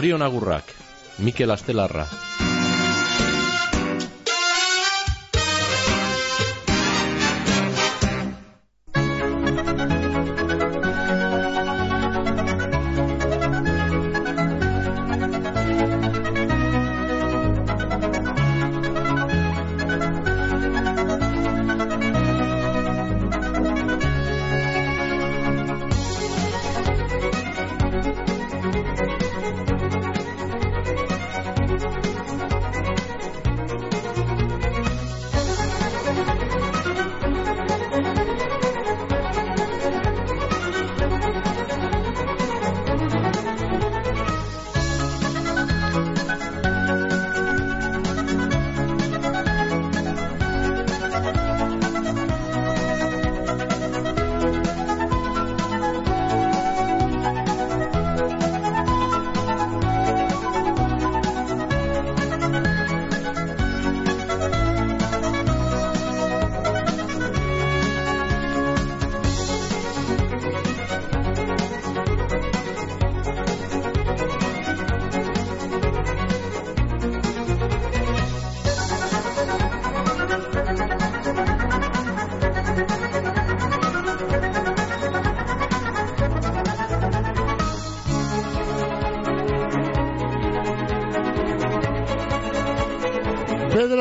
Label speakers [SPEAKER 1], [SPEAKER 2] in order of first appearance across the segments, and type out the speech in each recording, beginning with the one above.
[SPEAKER 1] Zorion agurrak, Mikel Astelarra.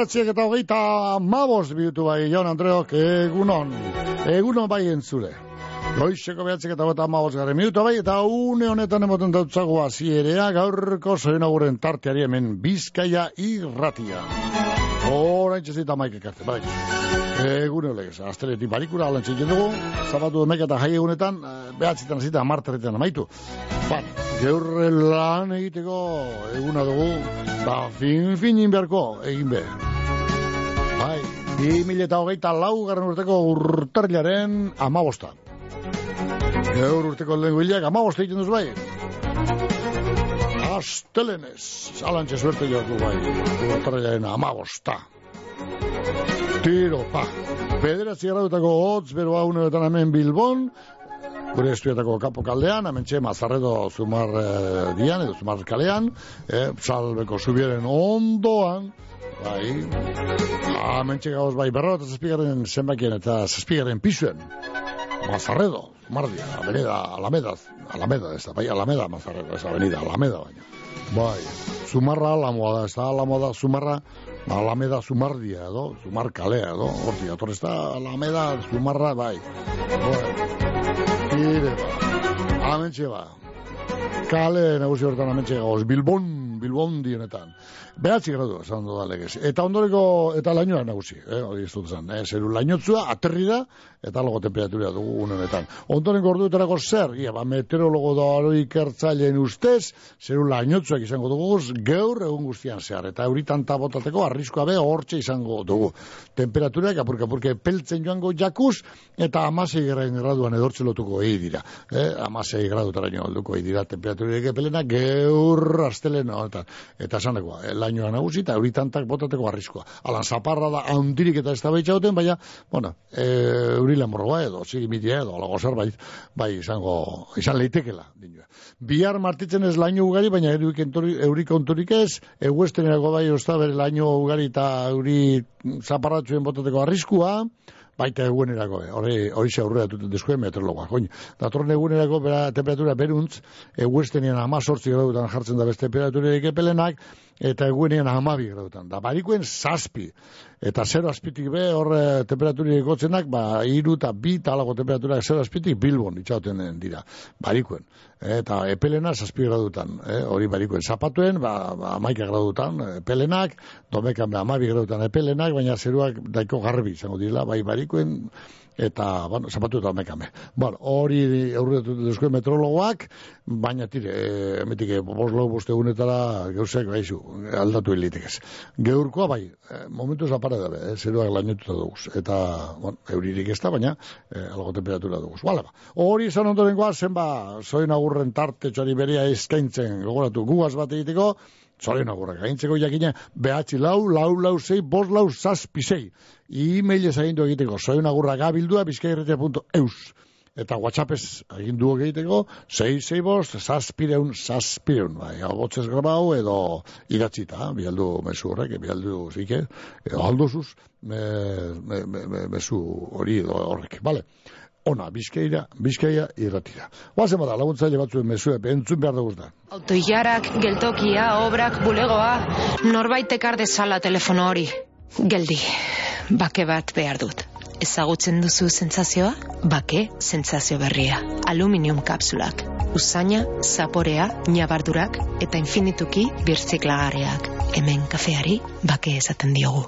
[SPEAKER 2] Bederatziak eta hogeita mabos bihutu bai, Jon Andreok, egunon, egunon bai entzule. Goizeko behatzik eta hogeita mabos garen minutu bai, eta une honetan emoten dautzago azierea, gaurko zoen aguren tarteari hemen bizkaia irratia. Horain txezita maik ekarte, bai. Egun holegez, asteleti barikura alantzik dugu, zabatu emek eta jai egunetan, eh, behatzitan zita amartaretan amaitu. Ba, gaur lan egiteko eguna dugu, ba, fin finin beharko egin be. Bai, bi mila eta hogeita lau garren urteko urtarriaren amabosta. Gaur urteko lehen guiliak amabosta egiten duz bai. Astelenez, alantxe suerte joatu bai, urtarriaren amabosta. Tiro, pa. Bederatzi gradutako hotz, bero hau honetan hemen Bilbon, gure estuetako kapo kaldean, hemen txe mazarredo zumar eh, dian, edo zumar kalean, eh, salbeko subieren ondoan, bai, hemen txe gauz bai berro eta zazpigaren zenbakien eta zazpigaren pisuen, mazarredo, zumardia, avenida, alameda, alameda, ez da, bai, alameda mazarredo, ez avenida, alameda baina. Bai, zumarra alamoa da, ez da alamoa da, zumarra, Alameda Zumardia edo, Zumar kalea edo, horti, ator ez da Alameda Zumarra, bai. Bai, ire, ba. Amentxe ba. Kale nagusi hortan amentxe gauz, Bilbon, Bilbon dienetan. Behatzi gradu, esan da legez. Eta ondoreko, eta lainoa nagusi, eh, hori ez dut zen, eh, zeru lainotzua, aterri da, eta logo temperatura dugu unenetan. Ondoren gorduetarako zer, ia, ba, meteorologo da aroi ikertzaileen ustez, zeru lainotzuak izango dugu, geur egun guztian zehar, eta euritan tabotateko arriskoa be hortxe izango dugu. Temperaturak apurka apurka peltzen joango jakuz, eta amasei garen graduan edortze lotuko egi dira. Eh, amasei gradutara nio alduko egi dira temperaturak epelena, geur astelena, eta, eta sanekoa, eh, lainoa nagusi, eta euritantak botateko arriskoa. Alan, zaparra da handirik eta ez da baina, bueno, e, eurile morroa edo, zigimitia edo, alago zerbait, bai, izango, izan leitekela. Dinua. Bihar martitzen ez laino ugari, baina eurik onturik ez, eguestenerako bai osta bere laino ugari eta euri zaparratxuen botateko arriskua, baita egunerako, eh, hori hori se aurrera duten deskuen meteorologoa, join. Datorren egunerako bera temperatura beruntz, eguestenean 18 gradutan jartzen da beste temperatura ekepelenak eta egunean 12 gradutan. Da barikuen zazpi eta 0 azpitik be hor eh, temperaturi egotzenak, ba 3 eta 2 talago temperatura 0 azpitik Bilbon itxauten dira. Barikuen. Eta epelena zazpi gradutan, eh, hori barikuen zapatuen, ba, ba amaika gradutan epelenak, domekan be amabi gradutan epelenak, baina zeruak daiko garbi izango dira, bai barikuen, eta, bueno, zapatu eta mekame. Bueno, hori aurretu duzko metrologoak, baina tire, e, emetik, boslo boste egunetara gauzek, baizu, aldatu elitekez. Geurkoa, bai, e, momentu zapare dabe, eh, zeruak lainetuta duguz. Eta, bueno, euririk ez da, baina, e, algo temperatura duguz. Bala, ba. Hori izan ondoren goa, zenba, zoin agurren tarte txori beria eskaintzen, gogoratu, gugaz bat egiteko, Zorion agurrak, gaintzeko jakina, behatzi lau, lau, lau, zei, bost lau, zazpi zei. E-mailez agindu egiteko, zorion agurrak abildua, bizkairretea.eus. Eta WhatsAppez agindu egiteko, zei, zei bost, zazpireun, zazpireun. Bai, hau botzez grabau edo idatzita, bialdu mesu horrek, bialdu zike, edo aldozuz, me, me, me, me, mesu hori edo horrek, bale? Ona, bizkaira, bizkaia irratira. Oazen bada, laguntzaile batzuen mesue, entzun behar dugu da.
[SPEAKER 3] Autoilarak, geltokia, obrak, bulegoa, norbait ekar dezala telefono hori. Geldi, bake bat behar dut. Ezagutzen duzu sentsazioa? Bake, sentsazio berria. Aluminium kapsulak. Usaina, zaporea, nabardurak eta infinituki birtziklagarriak. Hemen kafeari, bake esaten diogu.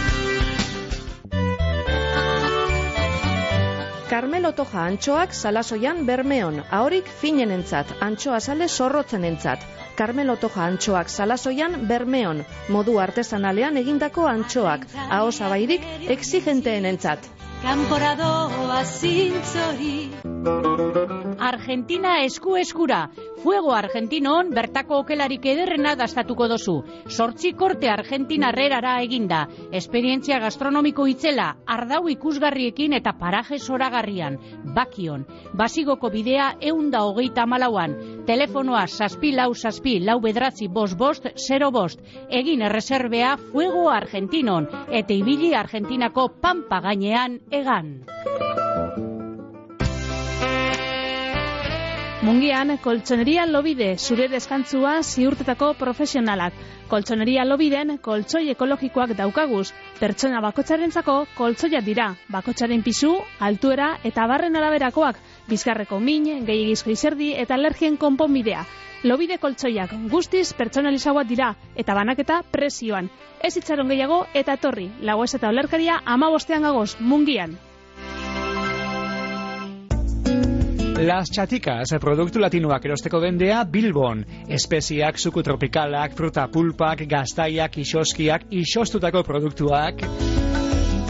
[SPEAKER 4] Carmelo Toja antxoak salasoian bermeon, ahorik finenentzat, antxoa sale zorrotzenentzat. Carmelo Toja antxoak salasoian bermeon, modu artesanalean egindako antxoak, exigenteenentzat.
[SPEAKER 5] Kanporadoa zintzori Argentina esku eskura. Fuego Argentinon bertako okelarik ederrena dastatuko dozu. Sortzi korte Argentina herrerara eginda. Esperientzia gastronomiko itzela Ardau ikusgarriekin eta paraje zoragarrian. Bakion. Basigoko bidea eunda hogeita malauan Telefonoa saspi lau saspi lau bedratzi bost bost zero bost Egin erreserbea Fuego Argentinon Eta ibili Argentinako pampa gainean egan.
[SPEAKER 6] Mungian, koltsoneria lobide, zure deskantzua ziurtetako profesionalak. Koltsoneria lobiden, koltsoi ekologikoak daukaguz. Pertsona bakotxarentzako koltsoiak dira. Bakotxaren pisu, altuera eta barren araberakoak. Bizkarreko min, gehiagizko izerdi eta alergien konponbidea. Lobide koltsoiak guztiz pertsonalizauak dira eta banaketa presioan. Ez itxaron gehiago eta etorri. Lagoez eta olerkaria ama bostean gagoz, mungian.
[SPEAKER 7] Las Chaticas, produktu latinoak erosteko dendea Bilbon. Espeziak, suku tropikalak, fruta pulpak, gaztaiak, isoskiak, isostutako produktuak.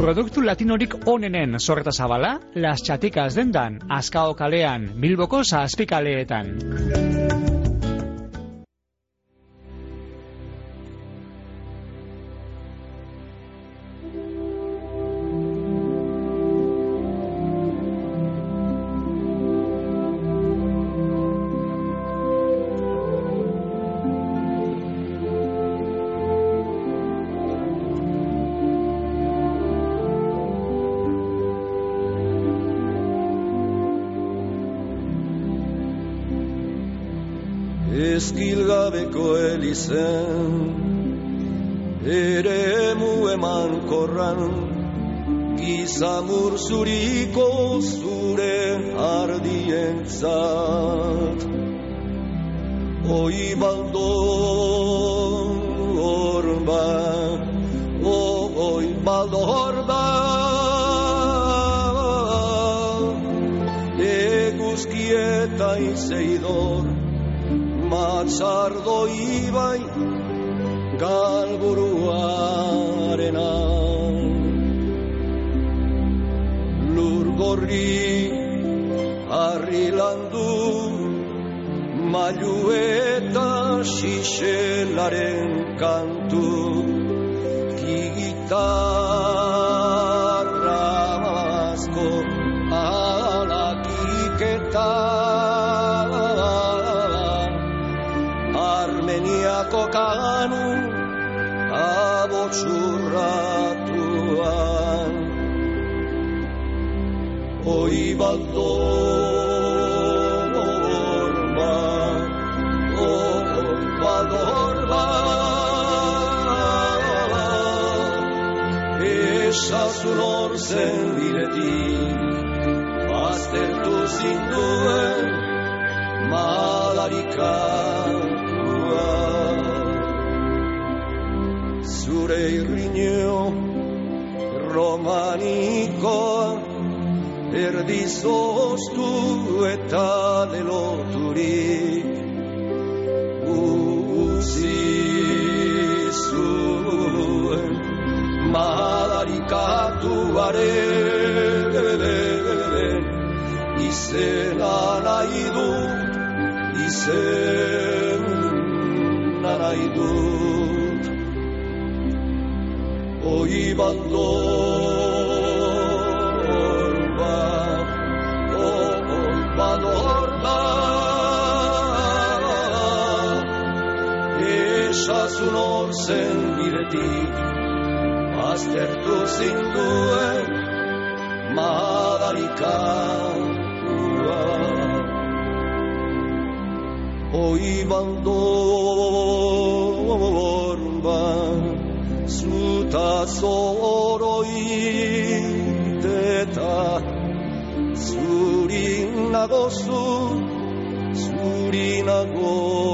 [SPEAKER 7] Produktu latinorik onenen sorreta zabala, Las Chaticas dendan, Azkao kalean, Bilboko zazpikaleetan.
[SPEAKER 8] sun. Zinduen malarikatua zure irriño romanikoa erdi zoztu eta deloturik utzi zuen madarikatuaren izena nahi dut izena nahi dut Oi bandor bat, oi bandor bat, esasun hor zen biretik, aztertu zinduen madarikatua. Oi bandor bat, zuta zoroit eta zuri nagozu, zuri nagozu.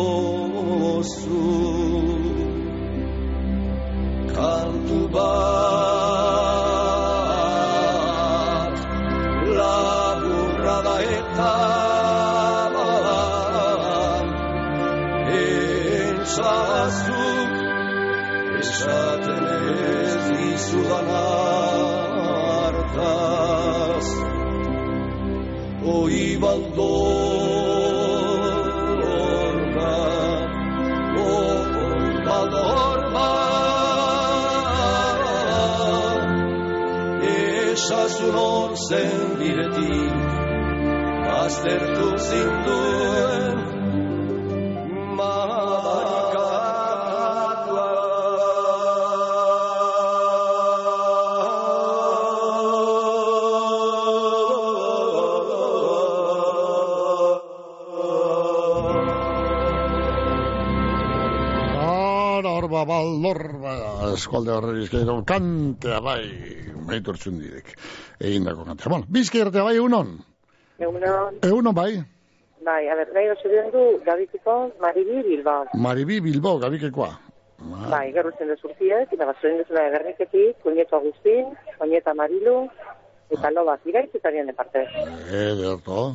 [SPEAKER 2] Eskualde horre bizkaiko kantea bai, meitu hartzun direk, egin dako kantea. Bueno, bizkairtea bai, egunon,
[SPEAKER 9] Egunon,
[SPEAKER 2] egunon bai,
[SPEAKER 9] bai, a ber, nahi oso du, gabituko, Maribi Bilbao.
[SPEAKER 2] Maribi Bilbao, gabikekoa.
[SPEAKER 9] Bai, gerru zen dezurtiek, eta bazoen dezuna egerriketik, Kuñeto Agustin, Oñeta Marilu, eta loba, iraitzitarien de parte.
[SPEAKER 2] Ederto,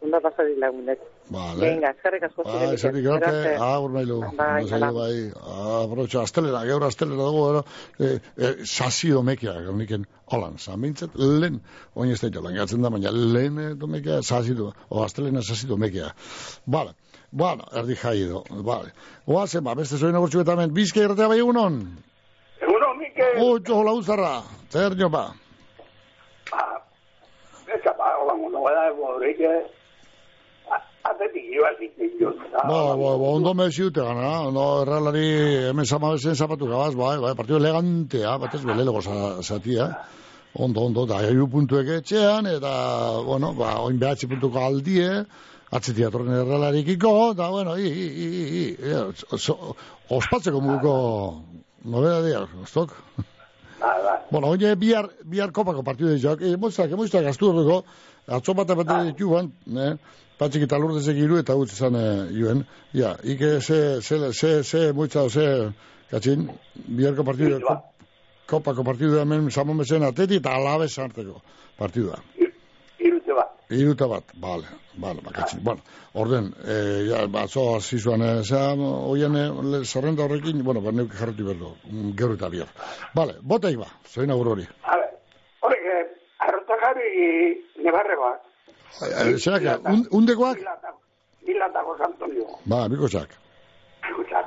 [SPEAKER 9] Ondo pasari lagunet.
[SPEAKER 2] vale.
[SPEAKER 9] Venga, eskerrik asko ziren.
[SPEAKER 2] esatik gerte, agur mailu.
[SPEAKER 9] Bai,
[SPEAKER 2] Bai,
[SPEAKER 9] hala.
[SPEAKER 2] bai, aprotxa, astelera, gaur astelera dago, ero, eh, eh, sasi domekia, niken, holan, zamintzat, lehen, oin ez da jolan, gatzen da, baina lehen eh, domekia, sasi do, o astelena sasi domekia. Vale, bueno, erdi jai do, vale. Oazen, ba, beste zoin eta hemen, bizka irtea bai egunon?
[SPEAKER 10] Egunon, Mikel.
[SPEAKER 2] Ocho, hola, uzarra, zer nio ba?
[SPEAKER 10] Esa pa, hola, no va a dar Atetik joa zitzen jo.
[SPEAKER 2] Ba, ba, ondo meziute gana, ondo erralari hemen zamabezen zapatu gabaz, bai, bai, partido elegantea, batez belelego za- zatia, ondo, ondo, da, hiru puntuek etxean, eta, bueno, ba, oin behatzi puntuko aldie, atzetik atorren erralarikiko, da, bueno, i, i, i, i, i, so- ospatzeko muguko nobeda ostok? Bueno, oine bihar, bihar kopako partidu ditxak, e, moitzak, moitzak astu horreko, atzo bat bat dituan, ne, patxik eta lurdezek iru eta utz izan e, juen, ja, ike ze, ze, ze, ze, moitza, ze, katxin, biharko partidu, kop, kopako partidu hemen samon bezen ateti eta alabez arteko partidua.
[SPEAKER 10] Irute bat.
[SPEAKER 2] Iruta bat, bale, bale, bakatxin. Bueno, orden, e, ja, batzo hasi zuen, e, zera, oien e, zerrenda horrekin, bueno, ba, neuk jarratu berdo, mm, gero eta bihar. Bale, botaik ba, zoin agur hori.
[SPEAKER 10] A ver, horrek, eh, arrotakari nebarregoak.
[SPEAKER 2] Zera, un, undekoak?
[SPEAKER 10] Milatako Antonio.
[SPEAKER 2] Ba, bikosak.
[SPEAKER 10] Escuchar.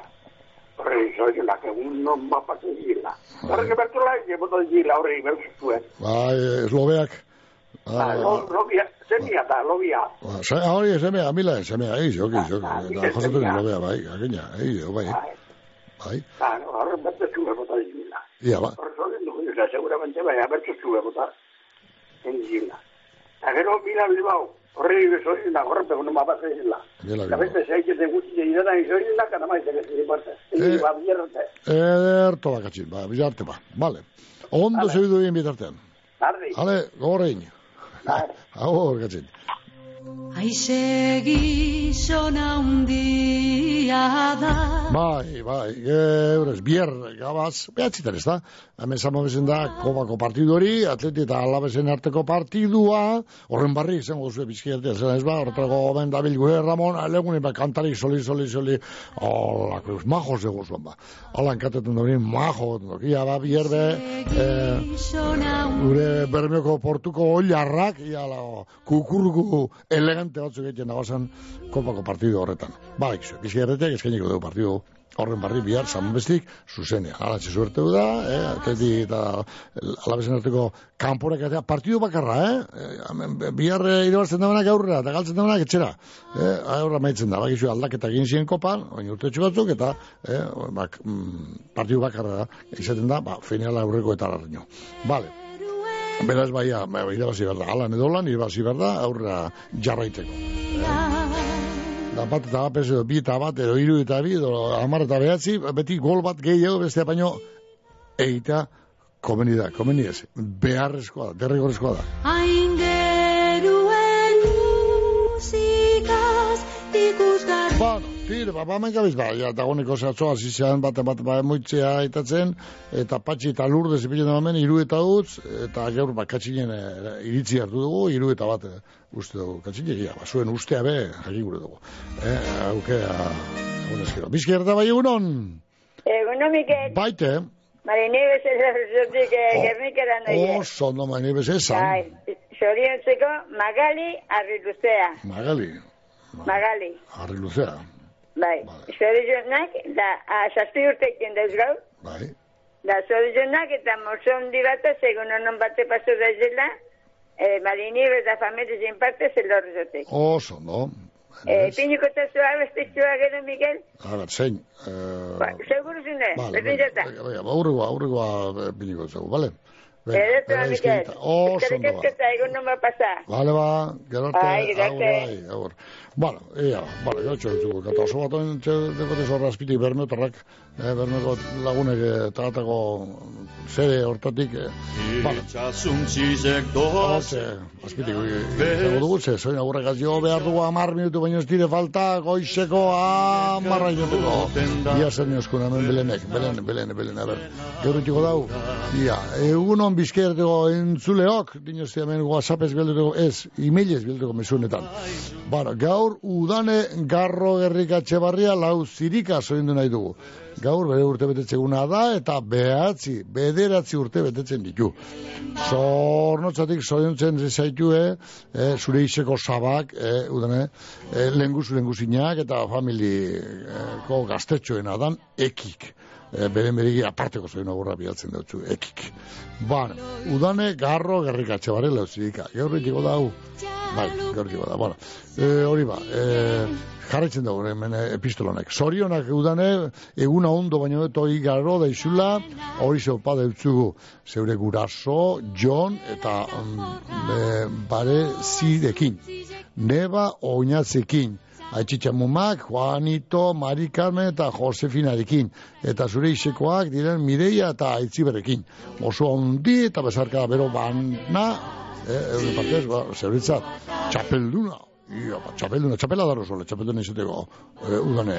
[SPEAKER 10] Horrek, soy la que un non va pa gila. Horrek, bertola, que boto gila, horrek, bertuzuen.
[SPEAKER 2] Ba, e, eslobeak.
[SPEAKER 10] Ba,
[SPEAKER 2] Ah,
[SPEAKER 10] lo- lobia, zemia da, lobia.
[SPEAKER 2] ba, ah, hori, semea, mila, semea, eiz, joki, joki. Eta jasotu lobea, bai, agina, eiz, bai. Bai,
[SPEAKER 10] Ah, no, horrek bertuzuen bota gila.
[SPEAKER 2] ia, ba.
[SPEAKER 10] Horrek, horrek, no, seguramente, baina bertuzuen bota en gila. Eta gero, mila bilbao, horrek, soy la horrek, pero no me pasa gila.
[SPEAKER 2] Bila,
[SPEAKER 10] A veces hay que te guste y nada, y soy la cara más de que se parte.
[SPEAKER 2] Eh.
[SPEAKER 10] Y va vierte.
[SPEAKER 2] Ederto bakatxin, ba, bilarte ba. Bale. Ondo zebidu egin bitartean.
[SPEAKER 10] Tarde.
[SPEAKER 2] Ale, gogorrein. Agur, katxin.
[SPEAKER 11] Aize gizona undia da.
[SPEAKER 2] Bai, bai, geurez, bier, gabaz, behatzitan ez da. Hemen zamogezen da, kobako partidu hori, atleti eta alabesen arteko partidua, horren barri, izango zuen bizkiatea, zen ez ba, horretako ben dabil gure Ramon, alegune, ba, kantari, soli, soli, soli, hola, cruz, majo zego zuen, ba. Hola, enkatetan da majo, ia, ba, bier, be, eh, gure bermeoko portuko oilarrak, ia, la, kukurruku elegante batzuk egiten nagozan kopako partidu horretan. Ba, ikizu, bizkiateak eskainiko dugu partidu horren barri bihar zanbestik zuzenea. Alatxe suerte da, eh, atleti eta alabesen arteko kanporak eta partidu bakarra, eh? eh bihar eh, irabazten damenak aurrera, eta galtzen damenak etxera. Eh, aurra maitzen da, bakizu aldaketa egin ziren kopan, baina urte batzuk, eta eh, bak, mm, partidu bakarra da, izaten da, ba, finala aurreko eta larrino. Vale. Beraz, baia, ba, irabazi behar da, alan edo lan, irabazi behar da, aurra jarraiteko. Da bat eta bat, edo, bi eta bat, edo iru eta bi, edo amar eta behatzi, beti gol bat gehiago beste baino eita komeni da, komeni ez, beharrezkoa da, derrigorezkoa da.
[SPEAKER 11] Aingeruen musikaz ikusgarri
[SPEAKER 2] Bueno, tire, ba, ba, gabiz, ba, ja, dagoneko zatzoa, zizean, bat, bat, ba, moitzea aitatzen, eta patxi eta lurde zipilen da hemen, iru eta utz, eta gaur, ba, katxinen e, iritzi hartu dugu, iru eta bat, e, uste dugu, katxinen, ja, ba, zuen ustea be, jaki gure dugu. Eh, aukea, unezkero. Bizki erda bai egunon,
[SPEAKER 12] Eguno, Mikel.
[SPEAKER 2] baite,
[SPEAKER 12] Mare Nieves ez errezutik
[SPEAKER 2] Oh.
[SPEAKER 12] gernikera noie.
[SPEAKER 2] oso, no, mani bez esan,
[SPEAKER 12] Bai, zoriontzeko Magali Arriluzea.
[SPEAKER 2] magali,
[SPEAKER 12] Magali.
[SPEAKER 2] luzea,
[SPEAKER 12] Bai, zorionak, da, a, zazpi urtekin dauz gau.
[SPEAKER 2] bai,
[SPEAKER 12] Da, zorionak eta morso handi bat, segun honon bate pasu da zela, eh, Mari Nieves da familia zin parte zel horrezotek.
[SPEAKER 2] oso, no,
[SPEAKER 12] Eh, piniko tazua bestetxua gero, Miguel?
[SPEAKER 2] a ber, zein, eh,
[SPEAKER 12] Ba, seguru zine,
[SPEAKER 2] Vale,
[SPEAKER 12] berdin jata.
[SPEAKER 2] venga, venga, aurregoa, aurregoa piniko zego, vale?
[SPEAKER 12] Eretu,
[SPEAKER 2] bera
[SPEAKER 12] Miguel.
[SPEAKER 2] Oso
[SPEAKER 12] esketa, egun non ba pasa.
[SPEAKER 2] Vale, ba, gero arte,
[SPEAKER 12] Bai,
[SPEAKER 2] Bueno, ia, vale, gero txo ditugu, eta oso bat oin dekote zorra azpitik bermeotarrak, eh, bermeoko lagunek eh, tagatako zede hortatik, eh, vale.
[SPEAKER 8] Itxasuntzizek
[SPEAKER 2] Hortze, azpitik, zego dugu, ze, zoin agurrekaz jo behar dugu amar minutu, baino ez dire falta, goizeko amarra inoteko. Ia zer nioskun, hemen belenek, belen, belen, belen, a ber, gero txiko dau, ia, egunon bizkerteko entzuleok, dinozti hemen whatsappez bilduteko, ez, emailez bilduteko mesunetan. Bara, gaur udane garro gerrikatxe barria lau zirika zoindu nahi dugu. Gaur bere urte betetzeguna da eta behatzi, bederatzi urte betetzen ditu. Zornotzatik zoriontzen zaitue, eh, zure iseko sabak, eh, udane, eh, lenguzu lenguzinak eta familiko gaztetxoena dan ekik. Eh, beren beregi aparteko zoin agurra bialtzen dutzu, ekik. Bane, udane garro gerrikatxe bare leuzirika. Gaur ditiko da hau, bai, gaur ditiko da. Bueno, eh, hori ba, eh, jarraitzen dugu hemen epistolonek. Zorionak udane, eguna ondo baino eto igaro da izula, hori zeupa deutzugu zeure guraso, John eta mm, e, bare zirekin. Neba oinatzekin. Aitxitxamumak, Juanito, Mari Carmen eta Josefinarekin. Eta zure isekoak diren Mireia eta Aitziberekin. Oso ondi eta bezarka bero bana, eh, euren partez, ba, zeuritzat, txapelduna. Ia, ba, txapelduna, txapela daro zole, txapelduna izateko, eh, udane.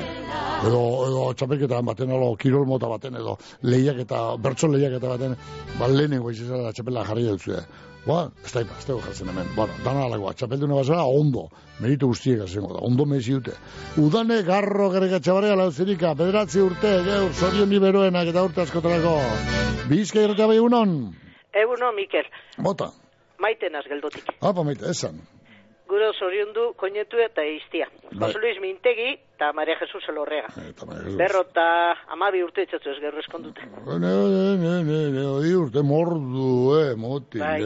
[SPEAKER 2] Edo, edo txapelketa baten, edo kirol mota baten, edo lehiak eta, bertso lehiak eta baten, ba, lehenengo izizara txapela jarri dut Ba, ez da, ez da jartzen hemen. Bueno, dana alagoa, txapelduna bazara, ondo. Meritu guztiek azengo da, ondo mezi dute. Udane garro gerrekatxe barria lauzirika, bederatzi urte, geur, zorion beroenak eta urte askotarako. Bizka irratia bai egunon?
[SPEAKER 13] Eguno, Mikel,
[SPEAKER 2] Bota,
[SPEAKER 13] maiten az geldotik.
[SPEAKER 2] apa maite, esan.
[SPEAKER 13] Gure zoriondu koinetu eta iztia.
[SPEAKER 2] Bai.
[SPEAKER 13] Jose Luis Mintegi eta Maria Jesus Elorrega.
[SPEAKER 2] Eta Maria Jesus.
[SPEAKER 13] Berro eta amabi urte etxatu ez gerro eskondute.
[SPEAKER 2] Ne, ne, ne, ne, ne, odi urte mordu, eh, moti,
[SPEAKER 13] Bai.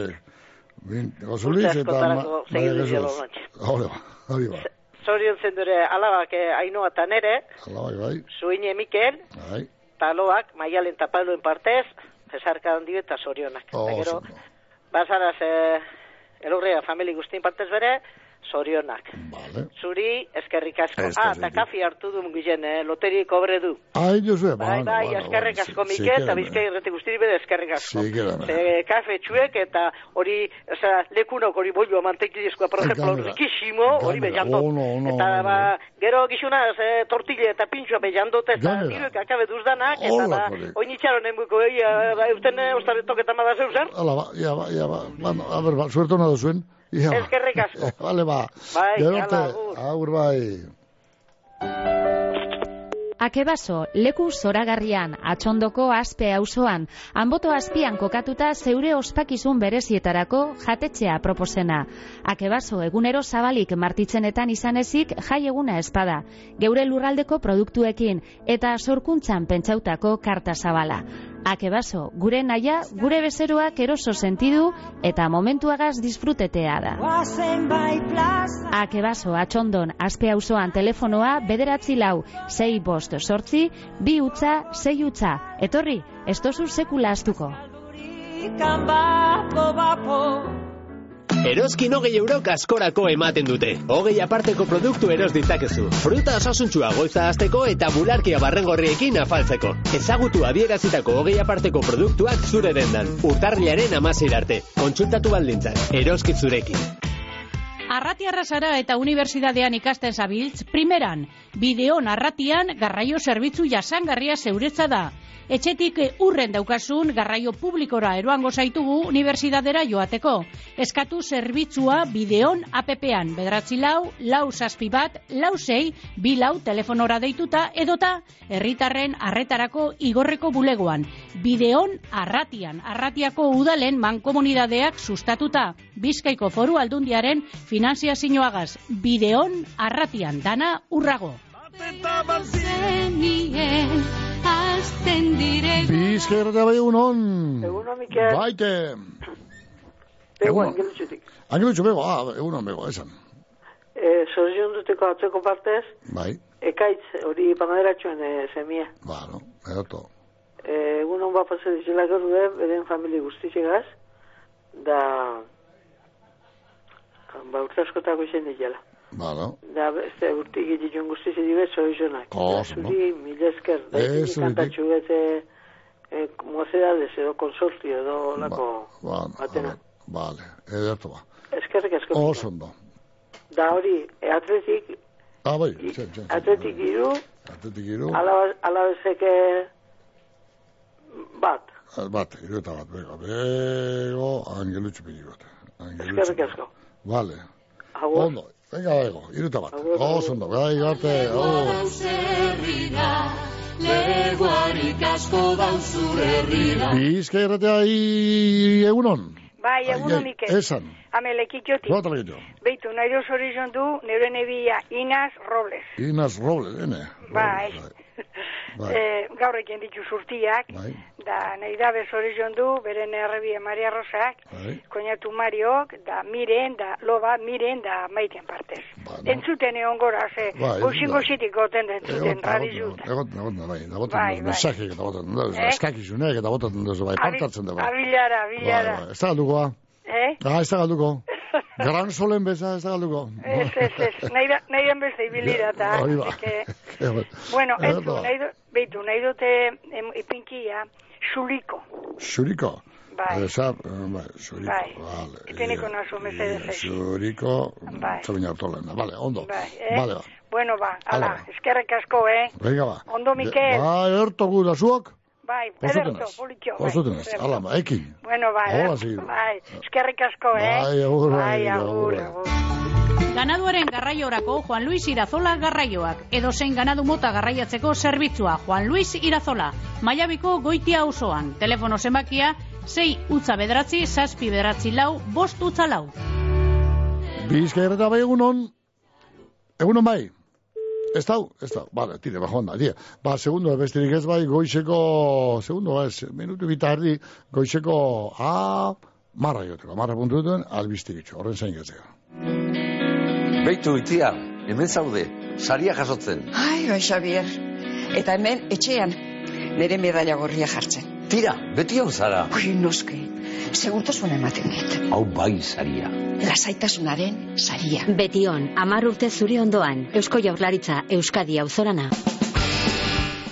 [SPEAKER 2] Eh. Bin, Josoliz eta
[SPEAKER 13] askotarako
[SPEAKER 2] Ma-
[SPEAKER 13] segidu
[SPEAKER 2] Maria
[SPEAKER 13] zielo
[SPEAKER 2] Jesus.
[SPEAKER 13] bantxe.
[SPEAKER 2] Hori ba, hori ba.
[SPEAKER 13] Zorion zen dure alabak eh, ainoa nere,
[SPEAKER 2] Hala bai,
[SPEAKER 13] zuine Mikel,
[SPEAKER 2] bai.
[SPEAKER 13] eta aloak maialen eta paluen partez, esarka handi eta zorionak.
[SPEAKER 2] Oh,
[SPEAKER 13] gero,
[SPEAKER 2] oso.
[SPEAKER 13] bazaraz eh, Elorrega famili guztien partez bere, zorionak.
[SPEAKER 2] Vale.
[SPEAKER 13] Zuri, eskerrik asko.
[SPEAKER 2] Eskerrik.
[SPEAKER 13] Ah, eta kafi hartu du mugizen, eh? loteri kobre du.
[SPEAKER 2] Ai, Josue,
[SPEAKER 13] Bai,
[SPEAKER 2] bueno,
[SPEAKER 13] bai,
[SPEAKER 2] bueno,
[SPEAKER 13] eskerrik
[SPEAKER 2] bueno,
[SPEAKER 13] asko,
[SPEAKER 2] sí,
[SPEAKER 13] Mikel, eta bizkai irreti guztiri bere eskerrik asko. Ze, kafe txuek eta hori, oza, lekunok hori bolloa mantekilezkoa, por ejemplo, rikisimo, hori
[SPEAKER 2] Gainera,
[SPEAKER 13] bellando.
[SPEAKER 2] ono, ono,
[SPEAKER 13] eta,
[SPEAKER 2] ono.
[SPEAKER 13] ba, gero gizuna, ze, tortille eta pintxoa bellandote, eta diruek akabe duzdanak, eta, ba, oin itxaron enbuko, ei, ba, eusten, eh, ostaretok eta madaz eusen,
[SPEAKER 2] Hala, ba, ya ba, ya ba. Bueno, a ver, ba, suerte hona duzuen. Ya ba.
[SPEAKER 13] Eskerrik asko.
[SPEAKER 2] Vale, ba.
[SPEAKER 13] Bai,
[SPEAKER 2] Gero.
[SPEAKER 13] Agur,
[SPEAKER 2] bai.
[SPEAKER 14] Akebaso, leku zoragarrian, atxondoko aspe auzoan, anboto azpian kokatuta zeure ospakizun berezietarako jatetxea proposena. Akebaso, egunero zabalik martitzenetan izan ezik jai eguna espada, geure lurraldeko produktuekin eta sorkuntzan pentsautako karta zabala. Akebaso, gure naia, gure bezeroak eroso sentidu eta momentuagaz disfrutetea da. Akebaso atxondon aspe auzoan telefonoa bederatzi lau, sei bost sortzi, bi utza, sei utza. Etorri, ez tozu sekula astuko.
[SPEAKER 15] Eroskin hogei eurok askorako ematen dute. Hogei aparteko produktu eros ditzakezu. Fruta osasuntsua goiza azteko eta bularkia barrengorriekin afaltzeko. Ezagutu adierazitako hogei aparteko produktuak zure dendan. Urtarrilaren amazeir arte. Kontsultatu baldintzak. Eroski zurekin.
[SPEAKER 5] Arrati arrasara eta unibertsitatean ikasten zabiltz, primeran, bideon arratian garraio zerbitzu jasangarria zeuretza da. Etxetik eh, urren daukasun garraio publikora eroango zaitugu unibertsitatera joateko. Eskatu zerbitzua bideon APP-an, bederatzi lau, lau zazpi bat, lau sei, bi lau telefonora deituta edota herritarren arretarako igorreko bulegoan. Bideon arratian, arratiako udalen mankomunidadeak sustatuta. Bizkaiko foru aldundiaren finanziazioagaz. Bideon arratian, dana urrago.
[SPEAKER 11] Zenien azten dire
[SPEAKER 2] Bizkairra bai egunon.
[SPEAKER 16] Egunon, Mikel.
[SPEAKER 2] Baite.
[SPEAKER 16] Bego,
[SPEAKER 2] Egunon.
[SPEAKER 16] angelutxutik.
[SPEAKER 2] Angelutxo bego, ah, egunon bego, esan.
[SPEAKER 16] E, Zorzion duteko atzeko partez,
[SPEAKER 2] Bai,
[SPEAKER 16] ekaitz hori panaderatxoen e, semia.
[SPEAKER 2] bueno, edo
[SPEAKER 16] E, egunon bat pase dizela gero beren famili guztitxegaz, da, ba, urte askotako izen dizela.
[SPEAKER 2] Bueno,
[SPEAKER 16] Da, beste urte gititxun guztitxe dibe, zoizonak.
[SPEAKER 2] Oso,
[SPEAKER 16] Da, zuri, mila esker, da,
[SPEAKER 2] Ez,
[SPEAKER 16] ez, kantatxu bete, e, mozedades edo konsortio edo lako
[SPEAKER 2] bueno,
[SPEAKER 16] batena.
[SPEAKER 2] vale, edo ba.
[SPEAKER 16] Eskerrik asko.
[SPEAKER 2] Oso ondo.
[SPEAKER 16] Da hori, e, atletik,
[SPEAKER 2] Ah, bai, txen, txen.
[SPEAKER 16] atletik iru,
[SPEAKER 2] Atletik iru,
[SPEAKER 16] Ala, ala bat.
[SPEAKER 2] bat, iru eta bat, bego, bego, angelutxo pili bat.
[SPEAKER 16] Eskerrik asko.
[SPEAKER 2] Vale.
[SPEAKER 16] Agur.
[SPEAKER 2] Ondo, venga, bego, iru eta bat. Oso ondo, bai, garte, agur.
[SPEAKER 11] herrira Legoarik asko dauzure herrira
[SPEAKER 2] Bizkairra egunon.
[SPEAKER 17] Bai, egunon Mikel.
[SPEAKER 2] Esan. Nota legitxo.
[SPEAKER 17] Beitu, nahi duz horizon du, nire nebia Inaz Robles.
[SPEAKER 2] Inas Robles, ene.
[SPEAKER 17] Bai.
[SPEAKER 2] Bai.
[SPEAKER 17] Eh, gaur egin ditu surtiak,
[SPEAKER 2] Bai.
[SPEAKER 17] da nahi da bez horizon du, beren errebia Maria Rosak,
[SPEAKER 2] Bai.
[SPEAKER 17] koñatu Mariok, da Miren, da Loba, Miren, da Maiten partez. Entzuten egon gora, ze,
[SPEAKER 2] Bai,
[SPEAKER 17] goxin
[SPEAKER 2] bai.
[SPEAKER 17] goxitik goten entzuten,
[SPEAKER 2] Egoten,
[SPEAKER 17] radizuta.
[SPEAKER 2] egoten, egoten, bai, da
[SPEAKER 17] Bai,
[SPEAKER 2] botatzen
[SPEAKER 17] bai.
[SPEAKER 2] duzu, mensajeak eta duzu,
[SPEAKER 17] Eh?
[SPEAKER 2] eskakizunek eta duzu, bai, partatzen dugu.
[SPEAKER 17] Abilara, abilara.
[SPEAKER 2] Bai, bai, ez da galdukoa.
[SPEAKER 17] Eh?
[SPEAKER 2] Ah, ez da galduko. Gran solen beza, ez da galduko.
[SPEAKER 17] Ez, ez, ez, nahi, nahi beste ibilira, eta,
[SPEAKER 2] Hori ba.
[SPEAKER 17] bueno,
[SPEAKER 2] Ego,
[SPEAKER 17] entzu, nahi, du, beitu, nahi dute em, ipinkia, xuliko,
[SPEAKER 2] Xuriko.
[SPEAKER 17] Bai.
[SPEAKER 2] Esa, bai, xuriko,
[SPEAKER 17] bai,
[SPEAKER 2] vale.
[SPEAKER 17] ipiniko nazu mesedez ez.
[SPEAKER 2] Xuriko,
[SPEAKER 17] Bai.
[SPEAKER 2] txabina hartolena, vale, ondo.
[SPEAKER 17] Bai, eh?
[SPEAKER 2] Vale, ba.
[SPEAKER 17] Bueno, ba, ala,
[SPEAKER 2] Hala.
[SPEAKER 17] eskerrek asko, eh?
[SPEAKER 2] Venga, ba.
[SPEAKER 17] Ondo, Mikel.
[SPEAKER 2] Bai, erto gu da zuok.
[SPEAKER 17] Bai, ederto, politxo. bai,
[SPEAKER 2] Osutenaz,
[SPEAKER 17] ederto.
[SPEAKER 2] ala, ba, ekin.
[SPEAKER 17] Bueno, ba,
[SPEAKER 2] Hola, segidu.
[SPEAKER 17] bai, eskerrik asko, eh?
[SPEAKER 2] Bai, agur, bai,
[SPEAKER 17] bai,
[SPEAKER 2] agur,
[SPEAKER 17] agur,
[SPEAKER 2] bai.
[SPEAKER 17] agur.
[SPEAKER 5] Ganaduaren garraiorako Juan Luis Irazola garraioak. Edo zein ganadu mota garraiatzeko zerbitzua Juan Luis Irazola. Maiabiko goitia auzoan. Telefono zenbakia 6 utza bederatzi, zazpi bederatzi lau, bost utza lau.
[SPEAKER 2] Bizkaia eta bai egunon. Egunon bai. Ez dau, ez dau. Bale, tire, bajo onda, tire. Ba, segundo, bestirik ez bai, goizeko, segundo, ez, minutu bitardi, goizeko, a, marra joteko, marra puntu duten, albiztik horren zain getzeko.
[SPEAKER 18] Beitu itia, hemen zaude, saria jasotzen.
[SPEAKER 19] Ai, bai, Xavier. Eta hemen, etxean, nire medalla gorria jartzen.
[SPEAKER 18] Tira, beti hau zara.
[SPEAKER 19] Ui, noske, segurtasuna ematen dit.
[SPEAKER 18] Hau bai saria.
[SPEAKER 19] Lasaitasunaren saria.
[SPEAKER 20] Betion, amar urte zuri ondoan, Eusko Jaurlaritza, Euskadi auzorana.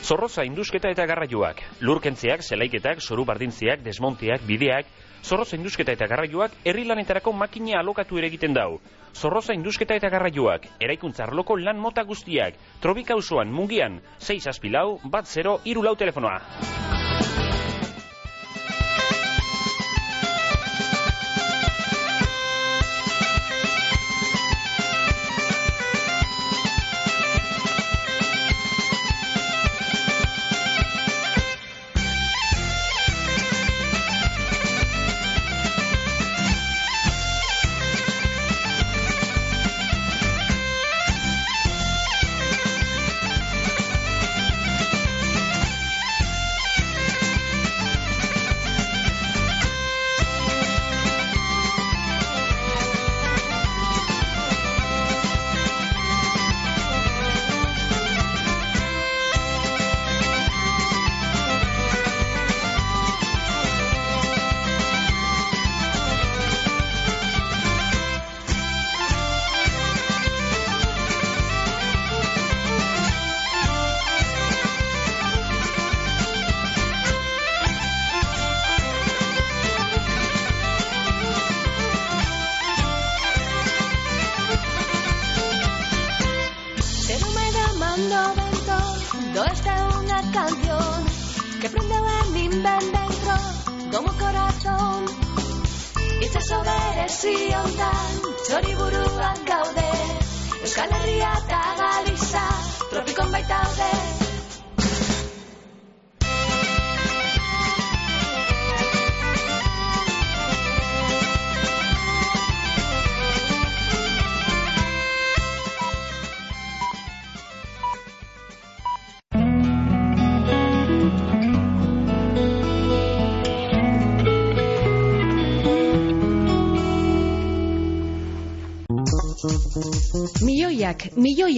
[SPEAKER 21] Zorroza indusketa eta garraioak, lurkentzeak, zelaiketak, zoru bardintziak, desmonteak, bideak, Zorroza indusketa eta garraioak herri lanetarako makina alokatu ere egiten dau. Zorroza indusketa eta garraioak, eraikuntza arloko lan mota guztiak, trobika usoan, mungian, 6 aspilau, bat 0, iru lau telefonoa.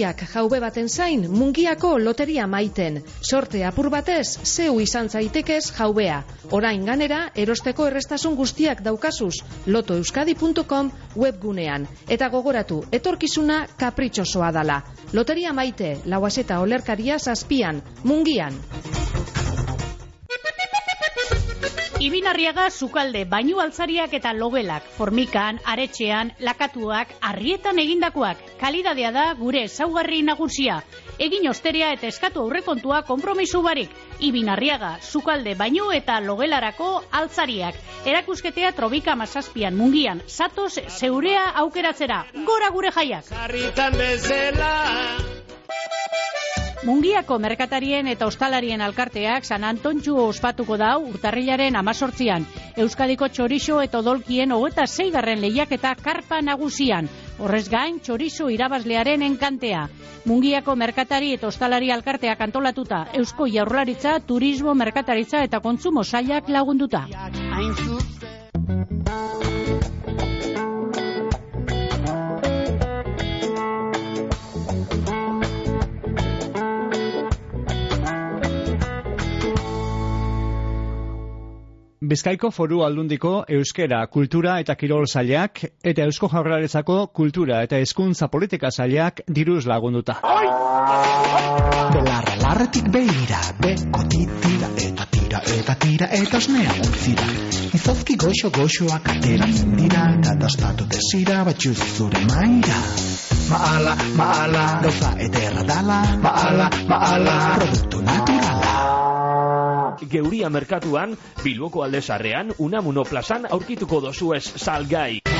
[SPEAKER 4] Milioiak jaube baten zain, mungiako loteria maiten. Sorte apur batez, zeu izan zaitekez jaubea. Orain ganera, erosteko errestasun guztiak daukazuz, lotoeuskadi.com webgunean. Eta gogoratu, etorkizuna kapritxosoa dala. Loteria maite, lauazeta olerkaria zazpian, mungian.
[SPEAKER 5] Ibinarriaga sukalde bainu altzariak eta logelak, formikan, aretxean, lakatuak, arrietan egindakoak. Kalidadea da gure ezaugarri nagusia. Egin osterea eta eskatu aurrekontua konpromisu barik. Ibinarriaga sukalde bainu eta logelarako altzariak. Erakusketea trobika mazazpian mungian. Satoz zeurea aukeratzera. Gora gure jaiak!
[SPEAKER 8] Sarritan bezala
[SPEAKER 5] Mungiako merkatarien eta ostalarien alkarteak San Antontxu ospatuko dau urtarrilaren amazortzian. Euskadiko txorixo eta odolkien hogeta zeigarren lehiaketa karpa nagusian. Horrez gain, txorizo irabazlearen enkantea. Mungiako merkatari eta ostalari alkarteak antolatuta, Eusko Jaurlaritza, Turismo, Merkataritza eta Kontsumo Sailak lagunduta.
[SPEAKER 7] Bizkaiko foru aldundiko euskera, kultura eta kirol zailak eta eusko jaurlaritzako kultura eta hezkuntza politika zailak diruz lagunduta.
[SPEAKER 22] Belarra larretik behira, beko titira eta tira eta tira eta osnea utzira. Izozki goxo goxoak ateratzen dira, eta dastatu desira batxuz zure maira. Maala, maala, gauza ederra dala, maala, maala, produktu naturala.
[SPEAKER 21] Geuria merkatuan, Bilboko aldezarrean, Unamuno plazan aurkituko dozuez salgai.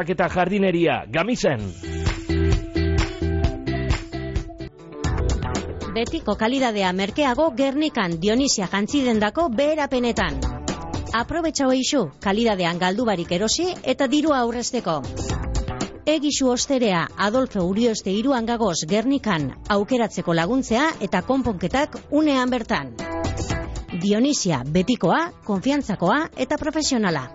[SPEAKER 21] trabiesak eta jardineria, gamizen.
[SPEAKER 20] betiko kalidadea merkeago Gernikan Dionisia jantzidendako beherapenetan. Aprobetxau eixu, kalidadean galdu barik erosi eta dirua aurrezteko. Egisu osterea Adolfo Urioste iruan gagoz Gernikan aukeratzeko laguntzea eta konponketak unean bertan. Dionisia betikoa, konfiantzakoa eta profesionala.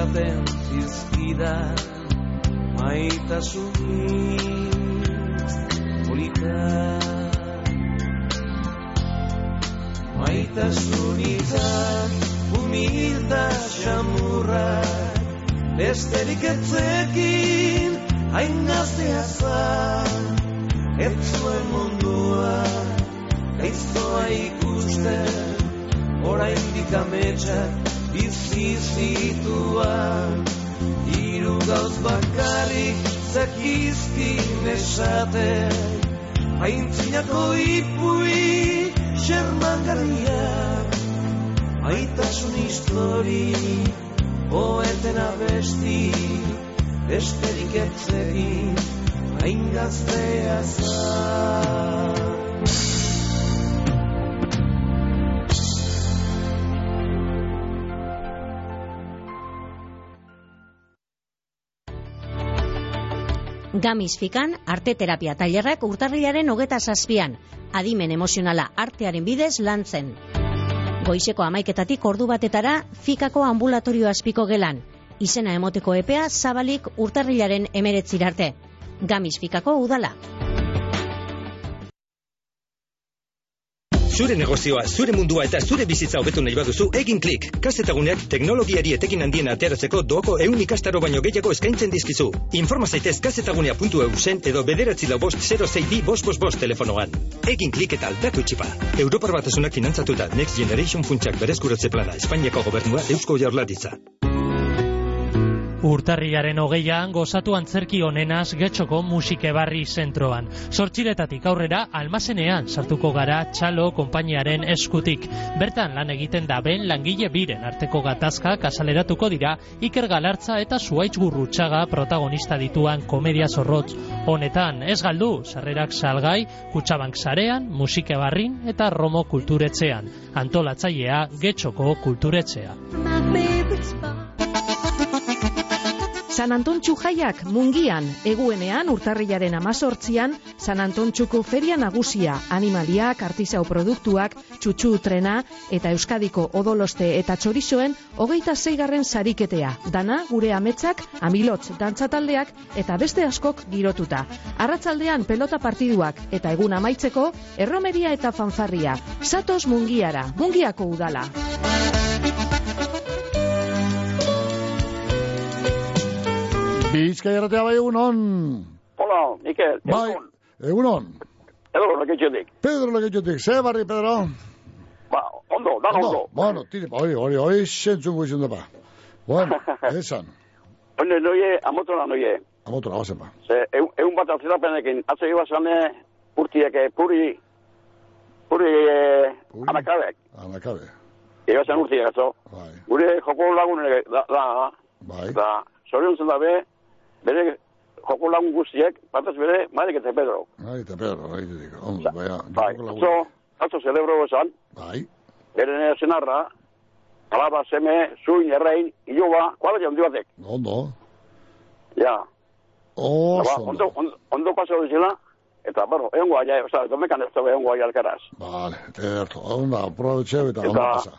[SPEAKER 8] Esaten zizkidan Maitasunik polita Maitasunikak humilda xamurra Besterik etzekin hain gaztea zan Ez zuen mundua gaiztoa ikusten Oraindik ametsak bizi zituan Hiru gauz bakarrik zakizkin esaten. Aintzinako ipui xermangarriak Aitasun histori Oeten abesti Besterik etzegin Hain gaztea zan
[SPEAKER 20] Gamis fikan, arte terapia tailerrak urtarriaren hogeta zazpian, adimen emozionala artearen bidez lantzen. Goizeko amaiketatik ordu batetara, fikako ambulatorio azpiko gelan. Izena emoteko epea zabalik urtarrilaren emeretzirarte. Gamis fikako udala.
[SPEAKER 23] Zure negozioa, zure mundua eta zure bizitza hobetu nahi baduzu, egin klik. Kazetaguneak teknologiari etekin handien ateratzeko doako eun ikastaro baino gehiago eskaintzen dizkizu. Informa zaitez kazetagunea.eu zen edo bederatzi lau bost 06 bi bost bost bost telefonoan. Egin klik eta aldatu txipa. Europar batasunak finantzatuta Next Generation funtsak berezkuratze plana Espainiako gobernua Eusko Jaurlaritza.
[SPEAKER 24] Urtarriaren hogeian gozatu antzerki onenaz getxoko musikebarri zentroan. Sortxiretatik aurrera almazenean sartuko gara txalo konpainiaren eskutik. Bertan lan egiten da ben langile biren arteko gatazkak azaleratuko dira Iker Galartza eta Zuaitz Gurrutxaga protagonista dituan komedia zorrotz honetan. Ez galdu, sarrerak salgai, kutsabank sarean, musikebarrin eta romo kulturetzean. Antolatzailea getxoko kulturetzea.
[SPEAKER 4] San Antontxu jaiak mungian, eguenean urtarrilaren amazortzian, San Antontxuko feria nagusia, animaliak, artisau produktuak, txutxu trena, eta Euskadiko odoloste eta txorizoen, hogeita zeigarren sariketea, dana gure ametzak, amilotz dantzataldeak, eta beste askok girotuta. Arratzaldean pelota partiduak, eta egun amaitzeko, erromeria eta fanfarria. Satos mungiara, mungiako udala.
[SPEAKER 2] Bizkai erratea bai egunon.
[SPEAKER 25] Hola, Mikel.
[SPEAKER 2] Bai, egunon.
[SPEAKER 25] Edo, leketxetik.
[SPEAKER 2] Pedro leketxetik, ze barri, Pedro?
[SPEAKER 25] Ba, ondo, dan ondo.
[SPEAKER 2] Bueno, tire, hori, hori, hori, zentzun guizun ba. Bueno, esan.
[SPEAKER 25] Hone, noie, amotora noie.
[SPEAKER 2] Amotora, bazen ba.
[SPEAKER 25] Ze, egun, bat atzerapenekin, atze iba zane, urtiek, eh, puri, puri, eh, anakabek.
[SPEAKER 2] Anakabe.
[SPEAKER 25] Iba zen urtiek, atzo.
[SPEAKER 2] Bai.
[SPEAKER 25] Gure joko lagun, da, da,
[SPEAKER 2] bai.
[SPEAKER 25] da, zorion zen dabe, bere joko lagun guztiek, batez bere, Marek eta Pedro.
[SPEAKER 2] Bai, eta Pedro, bai, didik. Ondo, bai,
[SPEAKER 25] Bai, atzo, atzo celebro esan,
[SPEAKER 2] Bai.
[SPEAKER 25] bere nire zenarra, alaba, seme, zuin, errein, iloba, kuala jaundi batek.
[SPEAKER 2] Ondo.
[SPEAKER 25] Ja,
[SPEAKER 2] Oso,
[SPEAKER 25] ba, ondo, ondo, ondo paseo dizela, eta, bueno, egon guai, oza, domekan ez dabe egon guai alkaraz.
[SPEAKER 2] Vale, terto. Ondo, aprobetxe eta ondo
[SPEAKER 25] Eta-
[SPEAKER 2] pasa.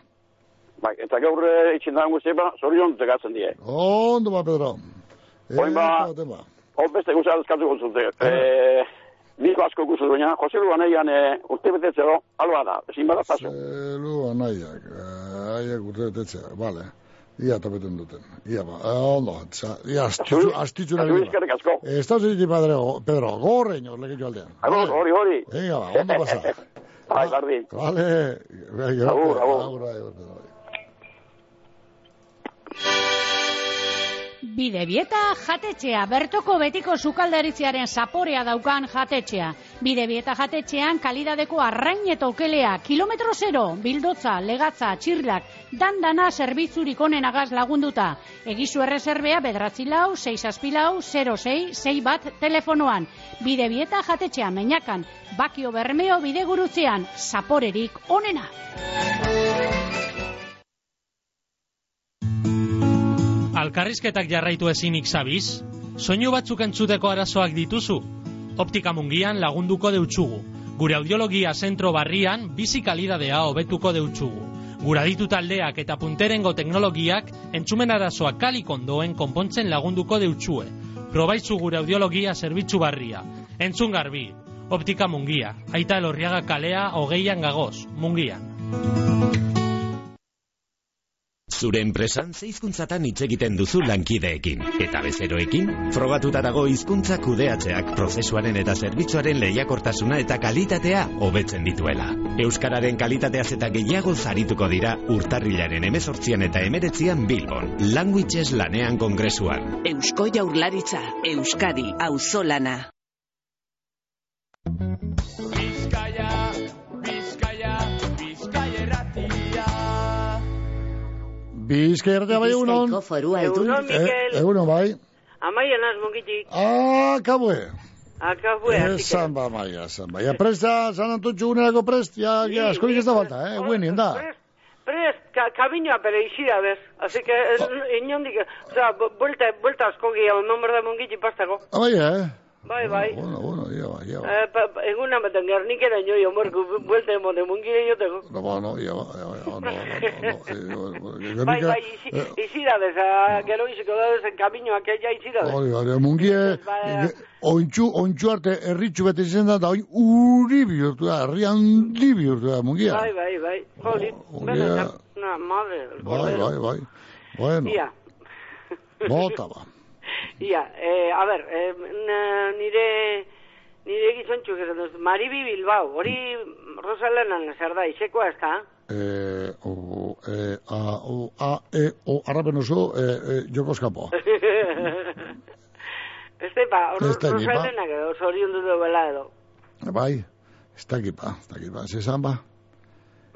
[SPEAKER 25] Bai, eta gaur eh, itxin dagoen guzti ba, zorion tegatzen die.
[SPEAKER 2] Ondo ba, Pedro.
[SPEAKER 25] Oin ba,
[SPEAKER 2] Eta, tema.
[SPEAKER 25] hor beste guzti azkatu guztute. Eh, Niko asko guztu baina, Jose Lu aneian eh, urte betetzero, alba da, ezin bada paso.
[SPEAKER 2] Elu anaiak, eh, aiak urte betetzea, vale. Ia tapeten duten. Ia ba, eh, ondo, tza, ia astitzu, astitzu
[SPEAKER 25] Azu bizkarrik asko.
[SPEAKER 2] Ez da zitik, Pedro, Pedro, gorrein, horleketxo aldean.
[SPEAKER 25] Agur, hori, hori.
[SPEAKER 2] Venga, ba, ondo pasa.
[SPEAKER 25] Bai, bardin.
[SPEAKER 2] Vale,
[SPEAKER 25] Agur, agur.
[SPEAKER 2] agur, agur.
[SPEAKER 5] Bidebieta jatetxea, bertoko betiko sukaldaritziaren zaporea daukan jatetxea. Bidebieta jatetxean kalidadeko arrain eta okelea, kilometro zero, bildotza, legatza, txirlak, dandana zerbitzurik onenagaz lagunduta. Egizu errezerbea bedratzi lau, 6 aspilau, 06, 6 bat telefonoan. Bidebieta jatetxea meinakan, bakio bermeo bidegurutzean, zaporerik onena.
[SPEAKER 24] Alkarrizketak jarraitu ezinik zabiz? Soinu batzuk entzuteko arazoak dituzu? Optika mungian lagunduko deutsugu. Gure audiologia zentro barrian bizi kalidadea hobetuko deutsugu. Gura ditu taldeak eta punterengo teknologiak entzumen arazoak kalik ondoen konpontzen lagunduko deutsue. Probaitzu gure audiologia zerbitzu barria. Entzun garbi. Optika mungia. Aita elorriaga kalea hogeian gagoz. Mungian.
[SPEAKER 26] Zure enpresan ze hizkuntzatan hitz egiten duzu lankideekin eta bezeroekin? Frogatuta dago hizkuntza kudeatzeak prozesuaren eta zerbitzuaren lehiakortasuna eta kalitatea hobetzen dituela. Euskararen kalitateaz eta gehiago zarituko dira urtarrilaren emezortzian eta emeretzian Bilbon, Languages lanean kongresuan.
[SPEAKER 27] Eusko Jaurlaritza, Euskadi, auzolana.
[SPEAKER 2] Bizkai erratea bai egunon.
[SPEAKER 27] Bizkaiko
[SPEAKER 16] Egunon, Mikel.
[SPEAKER 2] Eh, egunon bai.
[SPEAKER 16] Amaia naz mungitik.
[SPEAKER 2] Ah, kabue.
[SPEAKER 16] Akabue, artike.
[SPEAKER 2] Esan ba, maia, esan ba. Ja, presta, San Antontxu unerako prest, ja, ja, askorik ez da falta, eh, guenien da.
[SPEAKER 16] Prest, ka, kabinoa bere izira, bez. Así que, eh, inondik, o sea, bu- buelta, buelta asko gehiago, non berda mungiti pastako.
[SPEAKER 2] Ah, bai, eh?
[SPEAKER 16] Bai, bai.
[SPEAKER 2] Bueno, bueno, ia ba, ia ba.
[SPEAKER 16] Eh, pa, pa, eguna beten gernikera nio, morku, buelta emone mungire joteko.
[SPEAKER 2] No, ba, no, ia ba, ia ba, ia ba, no, no, no, no, no,
[SPEAKER 16] Bai, bai, izi, izira, bez, ah, gero iziko da bezen kabinoak eia izira, bez.
[SPEAKER 2] Hori, hori, mungie,
[SPEAKER 16] Bai,
[SPEAKER 2] ointxu, ointxu arte erritxu bete izan da, da oin uri bihurtu da, herri handi bihurtu da, mungia.
[SPEAKER 16] Bai, bai, bai. Joli, benetan, na, madre,
[SPEAKER 2] Bai, bai, bai. Bueno,
[SPEAKER 16] Ia,
[SPEAKER 2] bota ba.
[SPEAKER 16] ia, eh, a ber, n- nire, nire gizontxuk esan duz, Maribi Bilbao, hori Rosalenan zer da, izekoa ez da?
[SPEAKER 2] Eh, o, eh, a, o, a, e, o, arrapen oso, eh, eh, joko eskapo.
[SPEAKER 16] Este,
[SPEAKER 2] dakit, ba.
[SPEAKER 16] Rosalenak edo, zorion dut bela edo.
[SPEAKER 2] Bai, ez dakit ba, ez dakit ba, zezan ba.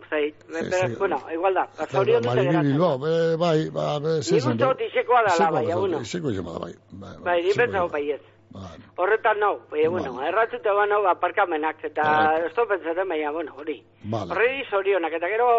[SPEAKER 16] Zait,
[SPEAKER 2] Sí,
[SPEAKER 16] bueno, igual da, ba, zorion dut
[SPEAKER 2] Maribi
[SPEAKER 16] geratzen.
[SPEAKER 2] Bilbao, be, bai, ba, be,
[SPEAKER 16] Nik
[SPEAKER 2] zezan.
[SPEAKER 16] uste dut izekoa dala, baina, bueno.
[SPEAKER 2] Izeko izema da, bai. bai,
[SPEAKER 16] Bai, ni pentsau baiet. Horretan nau, baina, bueno, erratute ba nau aparkamenak, eta
[SPEAKER 2] Bai.
[SPEAKER 16] ez dut pentsatzen, baina, bueno, hori.
[SPEAKER 2] Vale.
[SPEAKER 16] Horreri zorionak, eta gero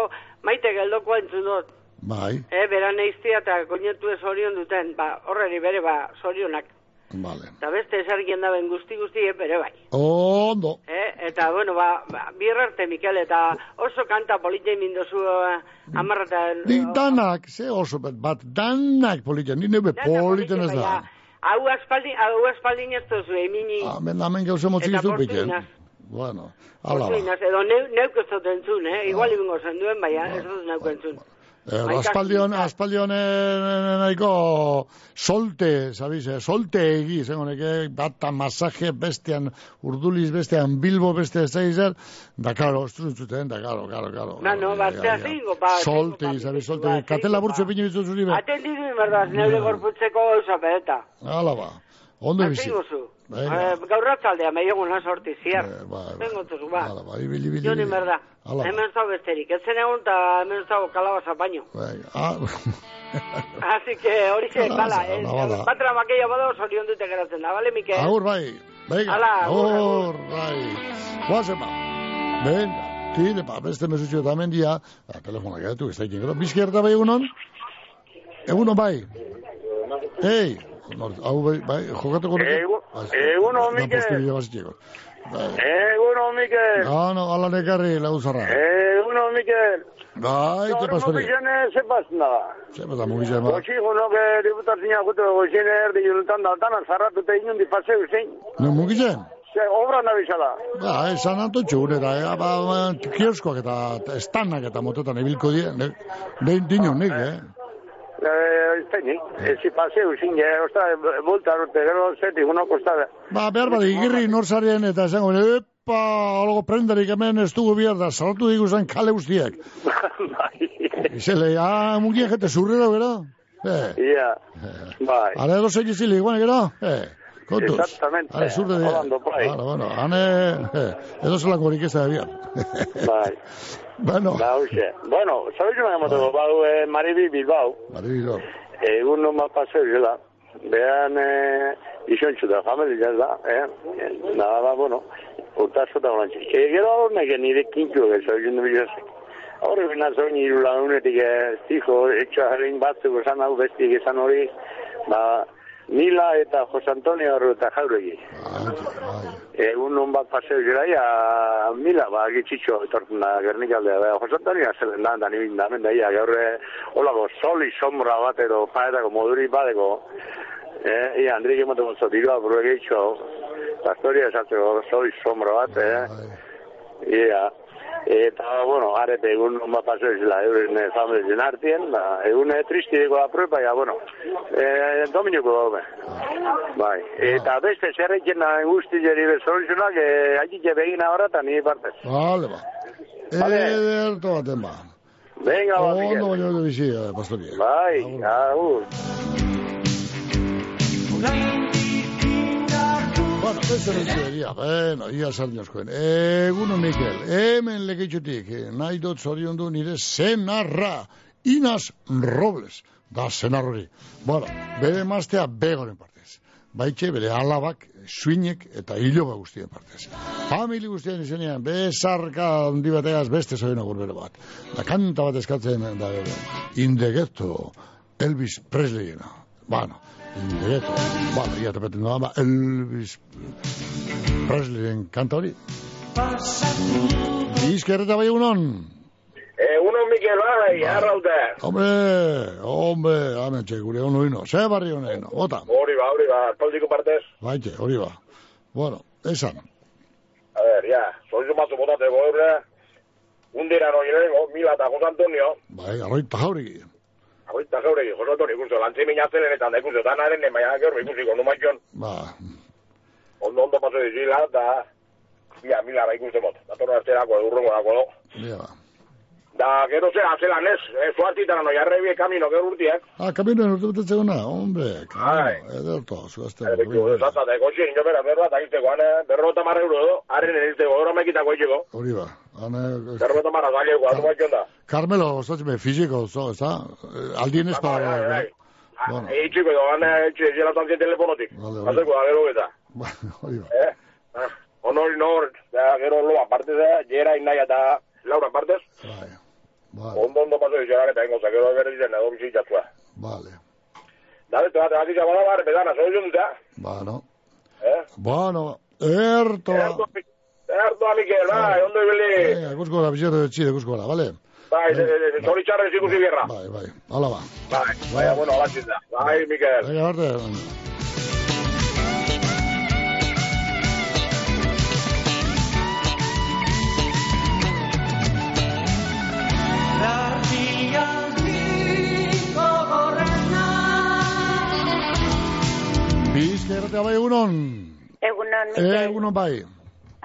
[SPEAKER 16] maite geldokoa entzun dut,
[SPEAKER 2] Bai,
[SPEAKER 16] eh, beran eiztia eta koinetu ez zorion duten, ba, horreri bere, ba, zorionak.
[SPEAKER 2] Vale.
[SPEAKER 16] Eta beste esargien daben guzti guzti, eh, bere bai.
[SPEAKER 2] Ondo.
[SPEAKER 16] Eh, eta, bueno, ba, ba birrarte, Mikel, eta oso kanta politei mindozu uh, amarrata...
[SPEAKER 2] Nik danak, ze oso, bat danak politen, ni nebe politen ez da.
[SPEAKER 16] Hau aspaldi, hau aspaldin ez tozu, emini...
[SPEAKER 2] Hemen hemen gauza motzik
[SPEAKER 16] portuinaz.
[SPEAKER 2] Bueno, ala ba.
[SPEAKER 16] Portuinaz, edo neu, neuk ez dut entzun, eh? Igual ibingo zen duen, baina ez dut neuk entzun.
[SPEAKER 2] Eh,
[SPEAKER 16] Bai,
[SPEAKER 2] aspaldion, aspaldion eh, nahiko solte, sabiz, eh, solte egi, zen honeke, bata masaje bestean, urduliz bestean, bilbo beste zeizer, da karo, estruntzuten, da karo, karo, karo.
[SPEAKER 16] Na, no, ba, zea zingo, ba,
[SPEAKER 2] Solte, sabiz, solte, katela burtsu pinu bizu zuri be.
[SPEAKER 16] Atendidu, verdad, neure gorputzeko gauza pereta.
[SPEAKER 2] Ala ba, ondo bizi.
[SPEAKER 16] Atengozu.
[SPEAKER 2] Venga.
[SPEAKER 16] Eh, gaur ratzaldea, me llego una sorti, ziar.
[SPEAKER 2] ba,
[SPEAKER 16] Tengo tozu, ba.
[SPEAKER 2] Ala ba, ibili, ibili,
[SPEAKER 16] Joni, merda.
[SPEAKER 2] Ala ba.
[SPEAKER 16] Hemen zau besterik. Ez zen egun, eta hemen zau kalabaza baino.
[SPEAKER 2] Venga, ah,
[SPEAKER 16] Así que hori ze, bala, eh,
[SPEAKER 2] bala.
[SPEAKER 16] batra makeia bado, zorion dute geratzen da, bale, Mikel?
[SPEAKER 2] agur bai, venga,
[SPEAKER 16] Ala, agur,
[SPEAKER 2] agur, bai. Guazen ba, venga, tire, ba, beste mesutxo eta mendia, ba, telefonak edatu, ez da ikin, gero, bizkerta bai egunon? Egunon bai, ei, nor, hau bai, bai, jokatuko nuke?
[SPEAKER 28] Egu-
[SPEAKER 2] Bai,
[SPEAKER 28] egunon,
[SPEAKER 2] la
[SPEAKER 28] Mikel.
[SPEAKER 2] Bai.
[SPEAKER 28] Eguno, Mikel.
[SPEAKER 2] No, no, ala nekarri, lauzarra.
[SPEAKER 28] Eguno, Mikel.
[SPEAKER 2] Bai, te
[SPEAKER 28] Gaur
[SPEAKER 2] pasperi.
[SPEAKER 28] mugizene, ze pasen da.
[SPEAKER 2] Ze pasa mugizene, ba.
[SPEAKER 28] Goxi, gunok, diputazioa gutu goxine erdi juntan daltana, zarratute inundi paseu zein.
[SPEAKER 2] No, mugizen?
[SPEAKER 28] Ze, obra nabizala.
[SPEAKER 2] Ba, esan anto txure, da, eh, ba, kioskoak eta estanak eta motetan ebilko die, ne, ne, dino nik, eh?
[SPEAKER 28] Eh, ez ezi paseu zein, eh, osta, bulta urte, gero zeti, uno kostade.
[SPEAKER 2] Ba, behar bada, igirri norzarien eta esango, epa, algo prendarik hemen ez dugu bihar da, salatu digu zen kale guztiak. Izele, ah, mugien jete zurre da, gero? Eh,
[SPEAKER 28] Ia, bai.
[SPEAKER 2] ara edo zein izili, guan, gero? Eh, kontuz.
[SPEAKER 28] Exactamente.
[SPEAKER 2] Ara, zurre dira.
[SPEAKER 28] Holando, bai.
[SPEAKER 2] Ara, bueno, hane, eh, edo zelako horik ez da.
[SPEAKER 28] Bai.
[SPEAKER 2] Bueno.
[SPEAKER 28] Da, hoxe. Bueno, sabes una gamoteko, bau, eh, Maribi Bilbao.
[SPEAKER 2] Maribilo.
[SPEAKER 28] Egun no más paseo zela. Behan, eh, isontxu da, familia da, eh? Nada da, bueno, urtazo da golantxe. E, gero hornek nire kintxu gezo, egin du bilaz. Horre bina zoin iru lagunetik, eh, zijo, etxo jarrin batzuk esan hau bestik esan hori, ba, Mila eta Jose Antonio horre eta jauregi. Egun non bat paseo zela, ja, Mila, ba, gitxitxo, etortzen da, gernikaldea, ba, Jose Antonio zelen da, da nibin da, gaur, eh, holako, soli sombra bat edo, paetako moduri bateko, eh, ia, Andrik emoteko zotirua, burue gehitxo, pastoria esatzeko, soli sombra bat, eh, ia, eta, bueno, arepe egun non bat paseo zela, euren eh, familien artien, ba, egun tristideko da prueba, ja, bueno, eh, dominuko daude. Bai, eta beste zerrekin da guzti jeri bezoluzunak, eh, agitxe begin ahora eta ni partez.
[SPEAKER 2] Vale, ba.
[SPEAKER 28] Vale.
[SPEAKER 2] Ederto baten ba.
[SPEAKER 28] Venga, ba,
[SPEAKER 2] Ondo
[SPEAKER 28] Mikel.
[SPEAKER 2] baino edo bizi, eh, pastoria.
[SPEAKER 28] Bai, agur.
[SPEAKER 2] Bueno, beste nintzeria, bueno, ia sardiozkoen. Eguno, Mikel, hemen lekitxutik, eh, nahi dut zorion du nire senarra, Inas Robles, da senar hori. Bueno, bere maztea begoren partez. Baitxe, bere alabak, suinek eta hiloba guztien partez. Famili guztien izenean, bezarka handi bateaz beste zoen agur bere bat. Da kanta bat eskatzen da bere. Indegeto, Elvis Presleyena. Bueno, indegeto. Bueno, ia tepeten da, ba, Elvis Presleyen kanta hori. Izkerreta bai egunon.
[SPEAKER 28] Eguno, Mikel, bai, arraute.
[SPEAKER 2] Hombre, hombre, hamen gure ono ino. Ze barri honen, ota.
[SPEAKER 28] Hori ba, hori ba, espaldiko partez.
[SPEAKER 2] Baite, hori ba. Bueno, esan.
[SPEAKER 28] A ver, ya, soizu batzu botateko, eure. Undira no irego, Mila eta Jose Antonio.
[SPEAKER 2] Bai, arroita jauriki.
[SPEAKER 28] Agoita jauregi, Jose Antonio ikusi, lantzi minatzelenetan da ikusi, danaren, baina gero ikusiko, nu maion,
[SPEAKER 2] Ba,
[SPEAKER 28] ondo ondo paso dizila, eta... Mila, mila, ba ikusi mot. Datorra arterako, edurrengo dako, do.
[SPEAKER 2] bia ba.
[SPEAKER 29] Da, gero zera, zelan ez, e, zuartitan no, jarrebie kamino, gero urtiak.
[SPEAKER 2] Ah, kaminoen urte betetzeko na, hombre.
[SPEAKER 29] Ai.
[SPEAKER 2] Ederto, zuazte.
[SPEAKER 29] Erekiu, zata, da, goxi, nio bera, berro eta izteko, ane, berro eta marra euro, do, oro mekitako izteko.
[SPEAKER 2] Hori ba. Ane,
[SPEAKER 29] Berro eta marra zaleko, atu baitxon da.
[SPEAKER 2] Carmelo, osatzime, fiziko, zo, ez da? Aldien ez para.
[SPEAKER 29] Bai, bai.
[SPEAKER 2] Bueno,
[SPEAKER 29] Ei, txiko, do, ane, etxe, zela tantzien telefonotik.
[SPEAKER 2] Vale, vale.
[SPEAKER 29] Azeko, da, gero eta.
[SPEAKER 2] hori ba.
[SPEAKER 29] Eh? Ah, Honor, nor, da, gero lo, aparte da, jera inaia eta Laura partez.
[SPEAKER 2] Vale.
[SPEAKER 29] Ondo, ondo paso izan, eta ingo, gero berri zen, edo bizitzatua.
[SPEAKER 2] Vale.
[SPEAKER 29] Da, bete bat, bat izan, bada, bar, bedana, zoi zun dute,
[SPEAKER 2] Bueno.
[SPEAKER 29] eh?
[SPEAKER 2] Bueno, erto.
[SPEAKER 29] Erdoa, Mikel, bai, ondo ibili.
[SPEAKER 2] Venga, ikusko gara, bizarre de txide, ikusko gara, vale?
[SPEAKER 29] Bai, zori txarrez ikusi bierra.
[SPEAKER 2] Bai, bai, hala ba.
[SPEAKER 29] Bai, bai, bueno, alatxin da. Bai, Mikel.
[SPEAKER 2] Venga, arte. Bizka erratea bai egunon.
[SPEAKER 30] Egunon, Mikel.
[SPEAKER 2] Egunon bai.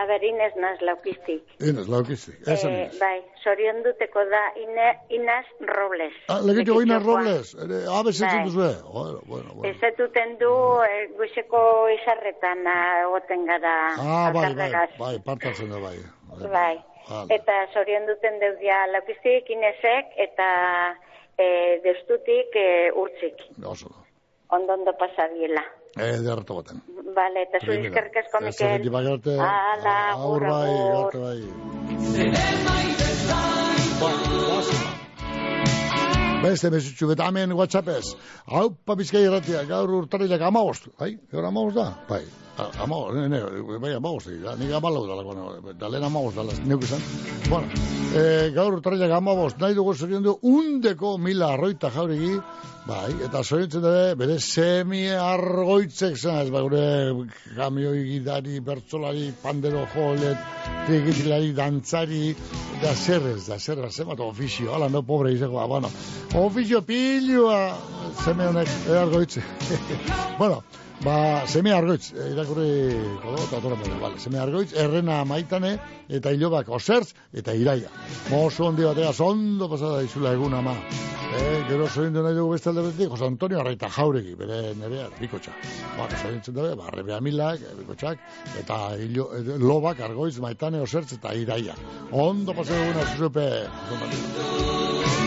[SPEAKER 30] A ber, Inez naz laukiztik.
[SPEAKER 2] Inez, laukizik. Esan
[SPEAKER 30] Eh,
[SPEAKER 2] ez.
[SPEAKER 30] bai, sorion duteko da Ine, Inaz Robles.
[SPEAKER 2] Ah, goina
[SPEAKER 30] Lekitiokoa.
[SPEAKER 2] Robles. Ere, abe setzen
[SPEAKER 30] Bai.
[SPEAKER 2] duzue. Bueno, bueno, bueno.
[SPEAKER 30] Ezetuten du, eh, guizeko izarretan ah, egoten gara
[SPEAKER 2] Ah, bai, bai, bai, partatzen da bai.
[SPEAKER 30] Bai.
[SPEAKER 2] Vale.
[SPEAKER 30] Eta sorion duten deudia laukiztik, Inezek, eta eh, deustutik eh, urtzik.
[SPEAKER 2] Oso.
[SPEAKER 30] Ondo ondo pasabiela.
[SPEAKER 2] Ederto baten.
[SPEAKER 30] Bale, eta
[SPEAKER 2] Primera.
[SPEAKER 30] eskerrik asko,
[SPEAKER 2] Ez
[SPEAKER 30] Mikel.
[SPEAKER 2] bai arte.
[SPEAKER 30] Ala,
[SPEAKER 2] Aur
[SPEAKER 30] agur,
[SPEAKER 2] bai,
[SPEAKER 30] agur.
[SPEAKER 2] bai. Beste mesutxu bet hemen WhatsAppez. Hau, pa bizkai erratia, gaur urtarilak amagost. Bai, gaur amagost da? Bai, amagost, ne, ne, bai amagost, da, nik amalau dalako, no, da lehen amagost dala, neuk izan. Bueno, e, gaur urtarilak amagost, nahi dugu zorion du, undeko mila arroita jauregi, bai, eta zoritzen dute, bere semi argoitzek zen, ez, bai, gure kamioi gidari, bertzolari, pandero jolet, trikitilari, dantzari, da zerrez, da zerrez, zemat ofizio, ala, no, pobre izako, ba, bueno, ofizio pilua, zeme honek, argoitze. bueno, ba, zeme argoitz, eh, irakurri, kodo, eta atora modu, vale, zeme argoitz, errena maitane, eta hilobak osertz, eta iraia. Mozo hondi batea, ondo pasada izula egun ama. Eh, gero zorindu nahi dugu beste alde betik, Jose Antonio Arraita jauregi, bere nerea, bikotxa. Bueno, zorintzen dabe, ba, rebea milak, eh, bikotxak, eta hilo, eh, lobak, argoitz, maitane, osertz, eta iraia. Ondo pasada eguna, zuzupe,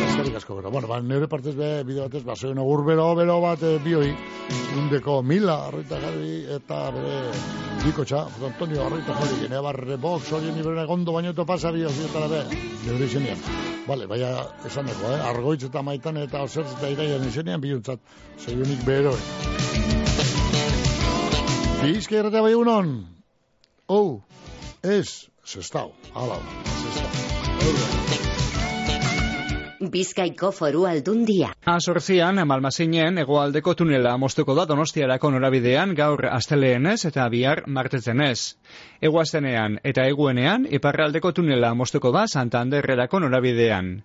[SPEAKER 2] Eskerrik asko, bero. Bueno, ba, nire partez be, bide batez, ba, zoen agur bero, bero bat e, bioi, undeko mila, arroita jarri, eta bere, bikotxa, Jose Antonio arroita jarri, gene barre box, hori nire gondo baino eto pasa bi, ozietara be, nire izenian. Vale, baina esan dago, eh? argoitz eta maitan eta osertz eta iraian izenian, biluntzat, zoionik bero. Bizka erratea bai unon, oh, ez, zestau, hala, zestau.
[SPEAKER 31] Bizkaiko foru aldundia.
[SPEAKER 7] Azortzian, Malmasinen hegoaldeko tunela moztuko da Donostiarako norabidean gaur asteleenez eta bihar martetzenez. Egoaztenean eta eguenean iparraldeko tunela moztuko da Santanderrerako norabidean.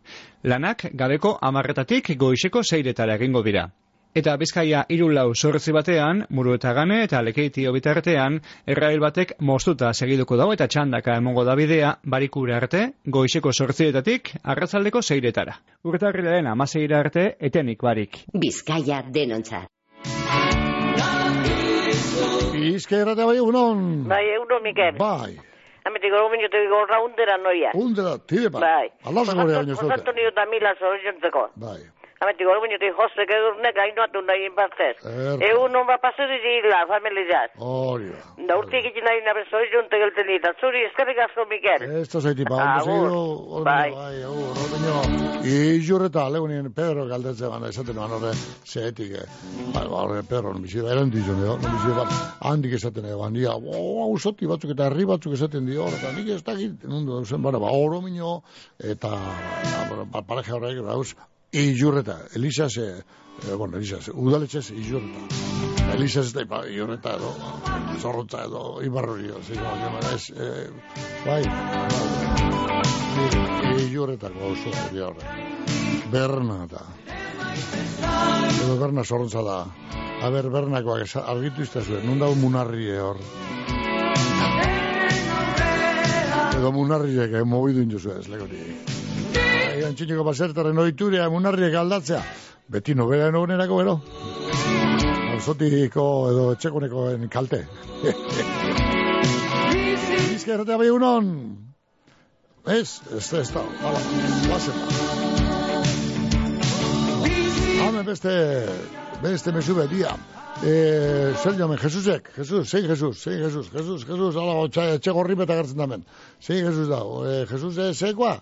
[SPEAKER 7] Lanak gabeko amarretatik goizeko zeiretara egingo dira. Eta Bizkaia irulau sortzi batean, muru eta gane eta lekeitio bitartean, errail batek moztuta segiduko dago eta txandaka emongo da bidea, barikura arte, goizeko sortzietatik, arratzaldeko zeiretara. Urtarrilaren amaseira arte, etenik barik.
[SPEAKER 31] Bizkaia denontzat.
[SPEAKER 2] Bizka erratea bai unon.
[SPEAKER 32] Bai, eguno, Mikel.
[SPEAKER 2] Bai.
[SPEAKER 32] Ametik gero minuto digo raundera noia.
[SPEAKER 2] Undera, tire ba.
[SPEAKER 32] Bai.
[SPEAKER 2] Alaz gore baino
[SPEAKER 32] Jose
[SPEAKER 2] zote.
[SPEAKER 32] Antonio da Mila zorizontzeko.
[SPEAKER 2] Bai.
[SPEAKER 32] Ametik gero minuto jose gedurnek hainoatu nahi inbartez.
[SPEAKER 2] Erto.
[SPEAKER 32] Eguno ba pasuri zila, familizat.
[SPEAKER 2] Hori ba.
[SPEAKER 32] Da urte egiten nahi nabe zorizonte gelten dita. Zuri, eskerrik asko, Mikel.
[SPEAKER 2] Esto zaiti pa, ondo
[SPEAKER 32] Agur.
[SPEAKER 2] segido,
[SPEAKER 32] Bai.
[SPEAKER 2] bai, agur, ordeño. Ijurreta, legunien Pedro galdetze bana, esaten eban horre, zeetik, eh. Bai, ba, horre, Pedro, non bizi da, eran dizo, no, non bizi da, handik esaten eban, dia, o, ausoti batzuk eta herri batzuk esaten dio, eta nik ez dakit, nundu dauzen, bara, ba, oro mino, eta, ba, ba, pareja horrek, Ijurreta, Elisas, eh, eh, bueno, Elisas, udaletxez, Ijurreta. Elisas ez da, ba, Ijurreta edo, zorrotza edo, ibarrorio, zi, no, ez, eh, bai, oso, dira horre. Berna da. Edo Berna zorrontza da. A ber, Bernakoak argitu izte zuen, nun dago munarri hor. Edo munarriek, eh, mobidu indu zuen, ez legori. Bai, antxineko basertaren oiturea emunarriek aldatzea. Beti nobera onerako bero. Zotiko edo etxekonekoen kalte. Bizkerretea bai unon. Ez, ez ez da. Hala, guazen. Hame beste, beste mesu bedia. Eh, zer jamen, Jesusek, Jesus, sei Jesus, sei Jesus, Jesus, Jesus, ala, otxa, etxe gorri beta gertzen damen. Sei Jesus da, eh, Jesus eh, sekoa,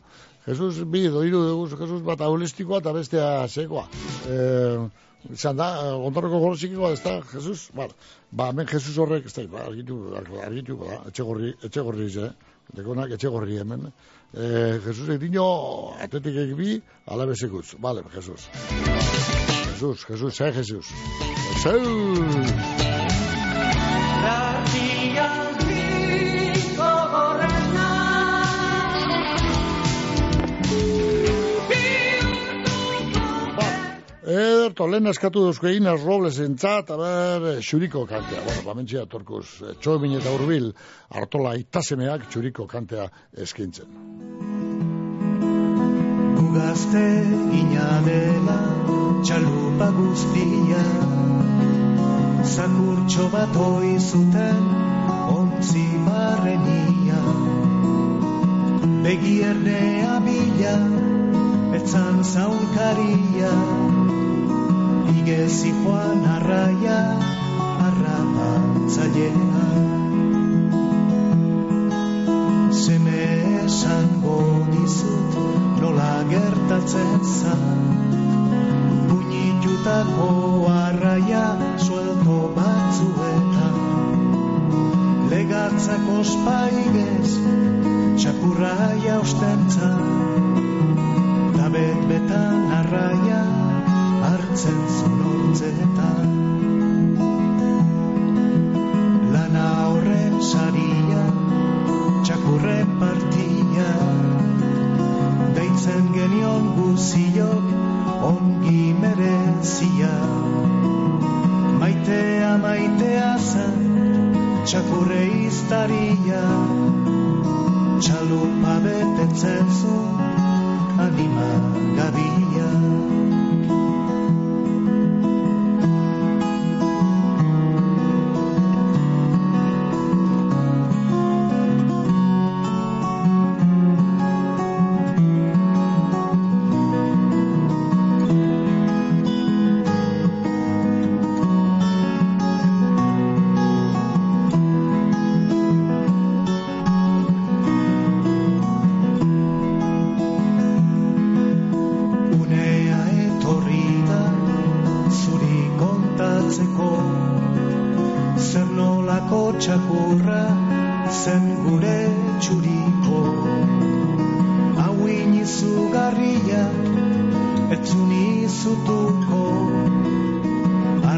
[SPEAKER 2] Jesus bi, doiru, Jesus bat aulistikoa eta bestea sekoa. Eh, izan da, ontorreko gorozikikoa, ez da, Jesus, bala, ba, hemen Jesus horrek, ez da, ba, argitu, argitu, ba, etxe gorri, etxe gorri, eh? Dekonak etxe gorri hemen. Eh, Jesus edino, atetik egibi, ala bezekutz. Vale, Jesus. Jesus, Jesus, sei Jesus. Jesus. Ederto, lehen eskatu duzko egin robles entzat, aber, xuriko kantea. Bueno, bamentsia torkuz, txomin eta urbil, hartola itasemeak xuriko kantea eskintzen.
[SPEAKER 33] Gugazte gina dela txalupa guztia Zakurtxo bat hoi zuten ontzi barrenia Begiernea bila etzan zaunkaria Igezi joan arraia arrapatzailea Zeme esango dizut nola gertatzen zan. Puñitutako arraia suelto batzuetan. Legatzako spaigez txakurraia ostentzan. Ta bet-betan arraia hartzen zuen hortzetan Lana horren saria txakurren partia. Deitzen genion guziok ongi merezia. Maitea maitea zen txakurre iztaria Txalupa betetzen zuen anima gabia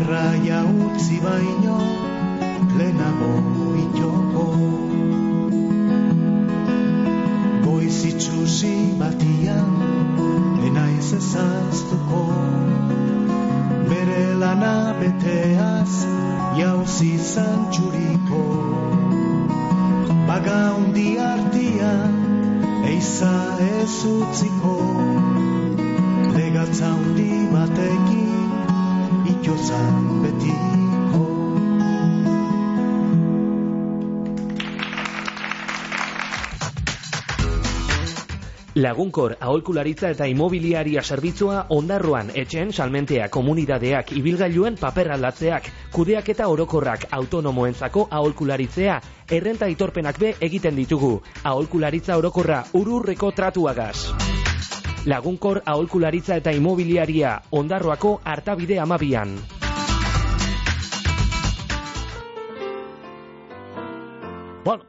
[SPEAKER 33] Arraia utzi baino lehenago itoko Goiz itxusi batian enaiz ezaztuko. Bere lana beteaz jauzi zantxuriko Baga undi artian eiza ez utziko. Legatza undi batekin itxozan betiko
[SPEAKER 34] Lagunkor aholkularitza eta imobiliaria zerbitzua ondarroan etxen salmentea komunidadeak ibilgailuen paper aldatzeak, kudeak eta orokorrak autonomoentzako aholkularitzea, errenta itorpenak be egiten ditugu. Aholkularitza orokorra ururreko tratuagaz. Lagunkor aholkularitza eta imobiliaria ondarroako hartabide amabian.
[SPEAKER 2] Bueno,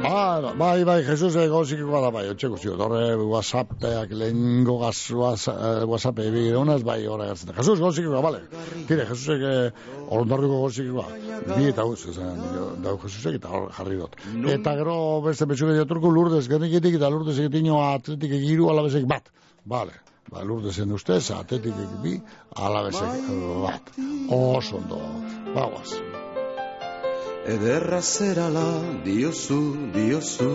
[SPEAKER 2] Ba, bai, bai, Jesus egozikiko da bai, otxe guztio, torre whatsappeak lehengo gaz, whatsapp, whatsapp ebi honaz, bai, ora gertzen. Jesus egozikiko, bale, tire, Jesusek eh, orondarriko egozikiko, bi eta guz, esan, dau Jesusek eta hor jarri dut. Eta gero beste betxuke diaturko lurdez, geniketik eta lurdez egitino atletik egiru alabezek bat, bale. Ba, lurdesen ustez, atletik bi, alabezek bat. Oso ondo, bagoaz.
[SPEAKER 35] Ederra zerala diozu, diozu,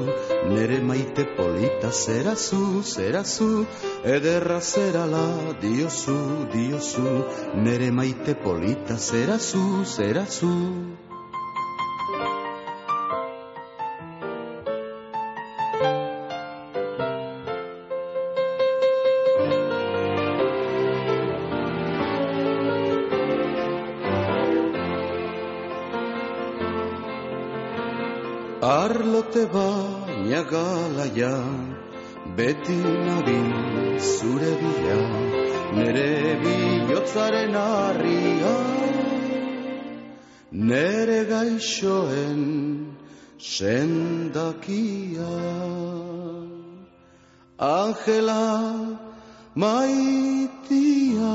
[SPEAKER 35] nere maite polita zerazu, zerazu. Ederra zerala diozu, diozu, nere maite polita zerazu, zerazu. Arlote baina galaia, beti nabil zure bila, nere bihotzaren harria, nere gaixoen sendakia. Angela maitia,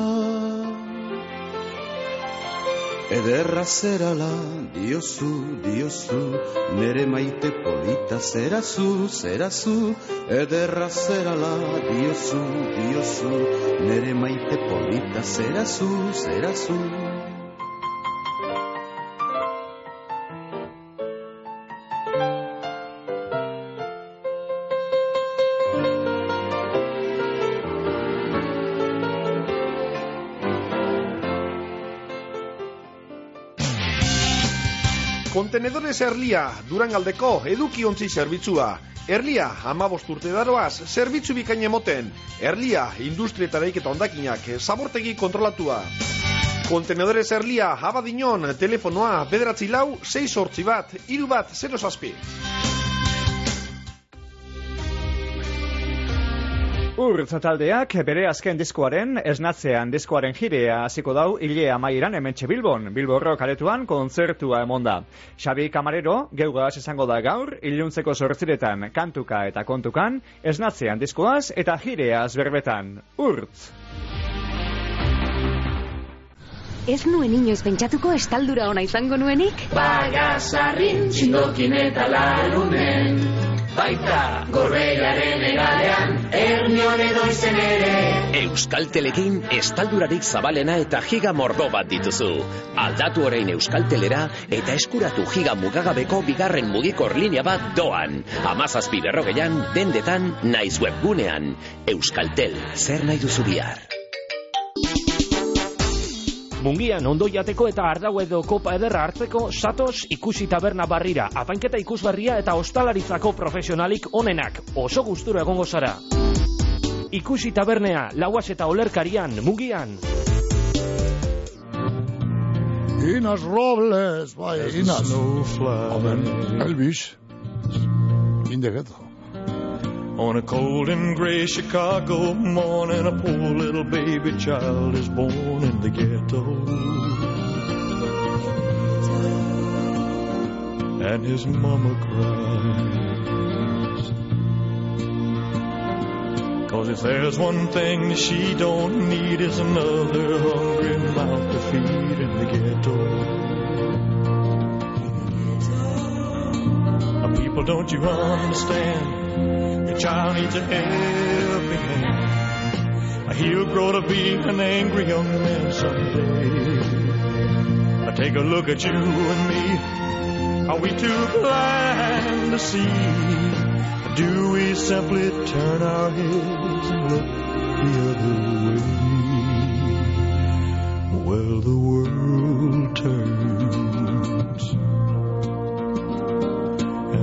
[SPEAKER 35] Ederra zerala diozu, diozu, nere maite polita zerazu, zerazu. Ederra zerala diozu, diozu, nere maite polita zerazu, zerazu.
[SPEAKER 36] Kontenedores Erlia, Durangaldeko edukiontzi zerbitzua. Erlia, amabost urte daroaz, zerbitzu bikain emoten. Erlia, industrietareik eta ondakinak, zabortegi kontrolatua. Kontenedores Erlia, abadinon, telefonoa, bederatzi lau, 6 sortzi bat, iru bat, 0 zazpi.
[SPEAKER 7] Urtz taldeak bere azken diskoaren esnatzean diskoaren jirea hasiko dau hile amaieran hementxe Bilbon, Bilbo Rock aretuan kontzertua emonda. Xabi Kamarero, geugaz esango da gaur, iluntzeko sortziretan kantuka eta kontukan, esnatzean diskoaz eta jireaz berbetan. Urtz!
[SPEAKER 37] Ez nuen inoiz pentsatuko estaldura ona izango nuenik?
[SPEAKER 38] Bagasarrin txindokin eta larunen Baita gorbeiaren egalean Ernion edo izen ere
[SPEAKER 39] Euskaltelekin estaldurarik zabalena eta giga mordo bat dituzu. Aldatu orain Euskaltelera eta eskuratu giga mugagabeko bigarren mugikor linea bat doan. Amazazpi berrogeian, dendetan, naiz webgunean. Euskaltel, zer nahi duzu bihar?
[SPEAKER 34] Mungian ondo jateko eta ardau edo kopa ederra hartzeko satos ikusi taberna barrira, apainketa ikusbarria eta ostalaritzako profesionalik onenak, oso gustura egongo zara. Ikusi tabernea, lauaz eta olerkarian, mugian.
[SPEAKER 2] Inas Robles, bai, Inas. Amen, Elvis. In the ghetto.
[SPEAKER 40] On a cold and gray Chicago morning, a poor little baby child is born in the ghetto. And his mama cries. Cause if there's one thing that she don't need, is another hungry mouth to feed in the ghetto. People, don't you understand? Your child needs a helping hand. He'll grow to be an angry young man someday. Now take a look at you and me. Are we too blind to see? Do we simply turn our heads and look the other way? Well, the world turns.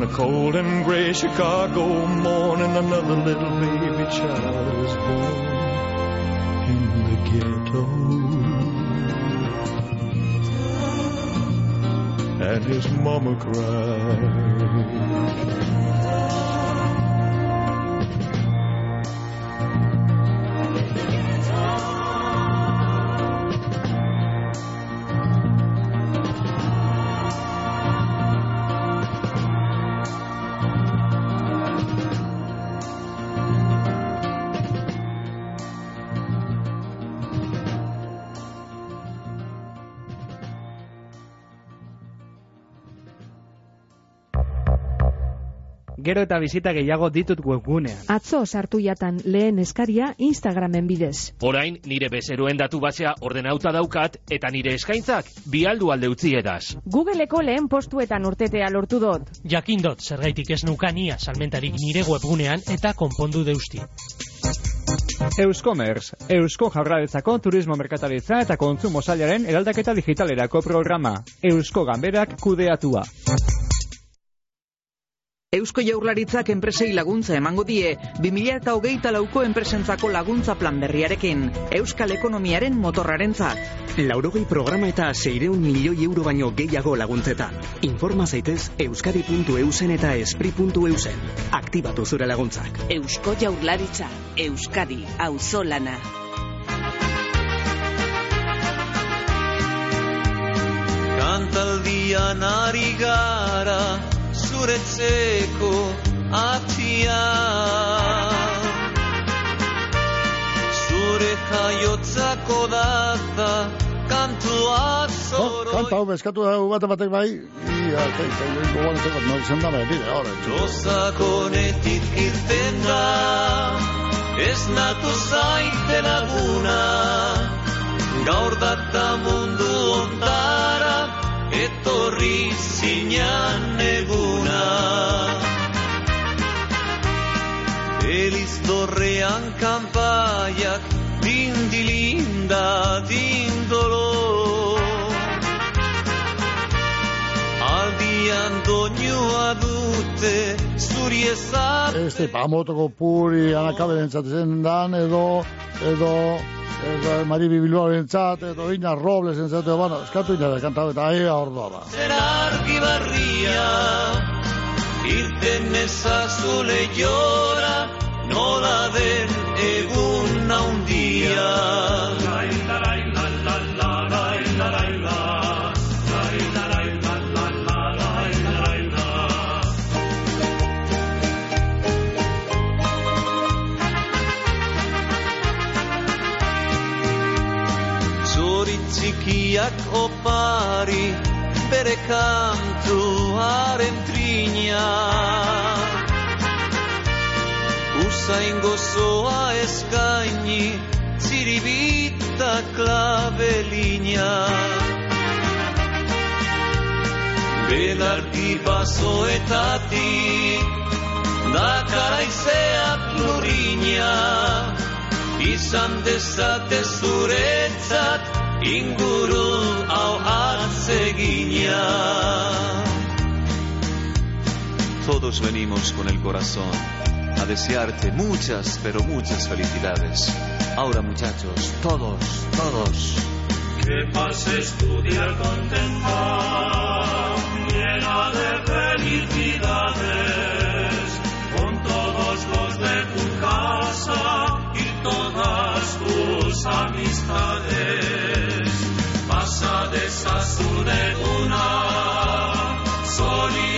[SPEAKER 41] On a cold and gray Chicago morning, another little baby child was born in the ghetto. And his mama cried.
[SPEAKER 7] Gero eta bizita gehiago ditut webgunean.
[SPEAKER 4] Atzo sartu jatan lehen eskaria Instagramen bidez.
[SPEAKER 34] Orain nire bezeroen datu basea ordenauta daukat eta nire eskaintzak bialdu alde utzi edaz.
[SPEAKER 4] Googleeko lehen postuetan urtetea lortu dut.
[SPEAKER 42] Jakindot, zergaitik ez nukania salmentarik nire webgunean eta konpondu deusti.
[SPEAKER 7] Euskomers, Eusko Jaurlaritzako Turismo Merkataritza eta Kontsumo Sailaren eraldaketa digitalerako programa. Eusko Ganberak kudeatua.
[SPEAKER 43] Eusko Jaurlaritzak enpresei laguntza emango die 2008 lauko enpresentzako laguntza plan berriarekin, Euskal Ekonomiaren motorrarentzat.
[SPEAKER 23] Laurogei programa eta seireun milioi euro baino gehiago laguntzetan. Informa zaitez euskadi.eusen eta espri.eusen. Aktibatu zure laguntzak.
[SPEAKER 27] Eusko Jaurlaritza, Euskadi, auzolana.
[SPEAKER 41] Kantaldian ari gara zuretzeko atia Zure jaiotzako data kantua zoro
[SPEAKER 2] Kanta hau beskatu da bate batek bai. Ia, eta eta gogoan ez dago, no izan da bai, bide, ahora.
[SPEAKER 41] Rosakonetik irten da Ez natu zaite laguna Gaur data mundu ondara Etorri zinan eguna. Eliz dorrean kanpaiak Dindilinda dindolo Aldian doinua dute Zuri ezar
[SPEAKER 2] Este pamotoko puri anakabe entzatzen dan, edo, edo, edo Maribi Bilbao entzat, edo Ina Robles entzat, edo, bueno, eskatu ina da, kanta eta ahi ordua ba.
[SPEAKER 41] zen argi barria Irten ezazule jora Nola den egun naundia. Zori txikiak opari bere kantuaren trina. Usain gozoa eskaini ziribita klabelina Belarti basoetatik Dakaraizeak lurina. Izan dezate zuretzat inguru hau atzegina
[SPEAKER 44] Todos venimos con el corazón a desearte muchas, pero muchas felicidades. Ahora muchachos, todos, todos.
[SPEAKER 41] Que pases tu día contenta, llena de felicidades, con todos los de tu casa y todas tus amistades. Pasa desazuneguna, zorionean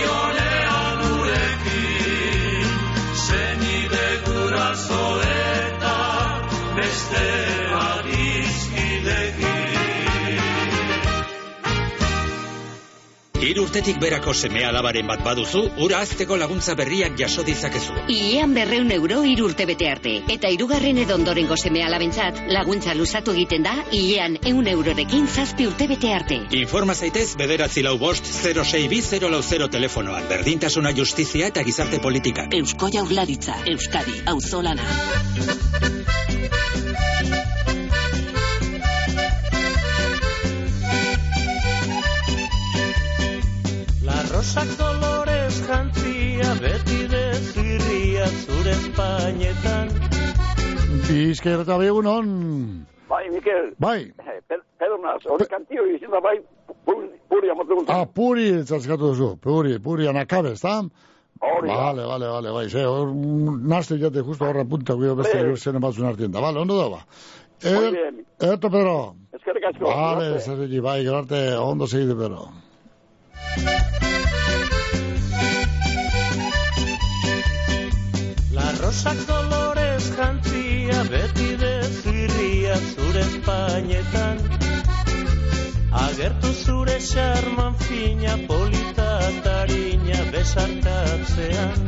[SPEAKER 26] Hiru urtetik berako seme alabaren bat baduzu, ura azteko laguntza berriak jaso ditzakezu.
[SPEAKER 45] Ilean berreun euro hiru urte bete arte. Eta hirugarren edo ondorengo seme alabentzat, laguntza luzatu egiten da, ilean eun eurorekin zazpi urte bete arte.
[SPEAKER 26] Informa zaitez bederatzi lau bost 06 bi 0 lau 0 telefonoan. Berdintasuna justizia eta gizarte politikak.
[SPEAKER 27] Eusko Jaurlaritza, Euskadi, auzolana.
[SPEAKER 41] Las rosas colores
[SPEAKER 20] jantzia beti dezirria zure espainetan
[SPEAKER 2] Bizkaia eta bai egunon.
[SPEAKER 25] Bai, Mikel.
[SPEAKER 2] Bai.
[SPEAKER 25] Eh, Pe- Pedro Naz, hori kantio izin da bai, pu- puri amotu
[SPEAKER 2] Ah, puri zaskatu duzu. Puri, puri anakabe, ezta?
[SPEAKER 25] Hori da.
[SPEAKER 2] Vale, vale, vale, bai, ze, hor, naste jate justo horra punta, guio beste
[SPEAKER 25] Bai.
[SPEAKER 2] gero zen batzun artien da. Vale, ondo da ba. Er,
[SPEAKER 25] bien.
[SPEAKER 2] erto, Pedro.
[SPEAKER 25] Eskerrik asko.
[SPEAKER 2] Vale,
[SPEAKER 25] Arte.
[SPEAKER 2] zer bai, gero arte, ondo segide, Pedro.
[SPEAKER 20] La rosa kolorez jantzia beti dezirria zure espainetan Agertu zure xarman fina polita tarina besarkatzean.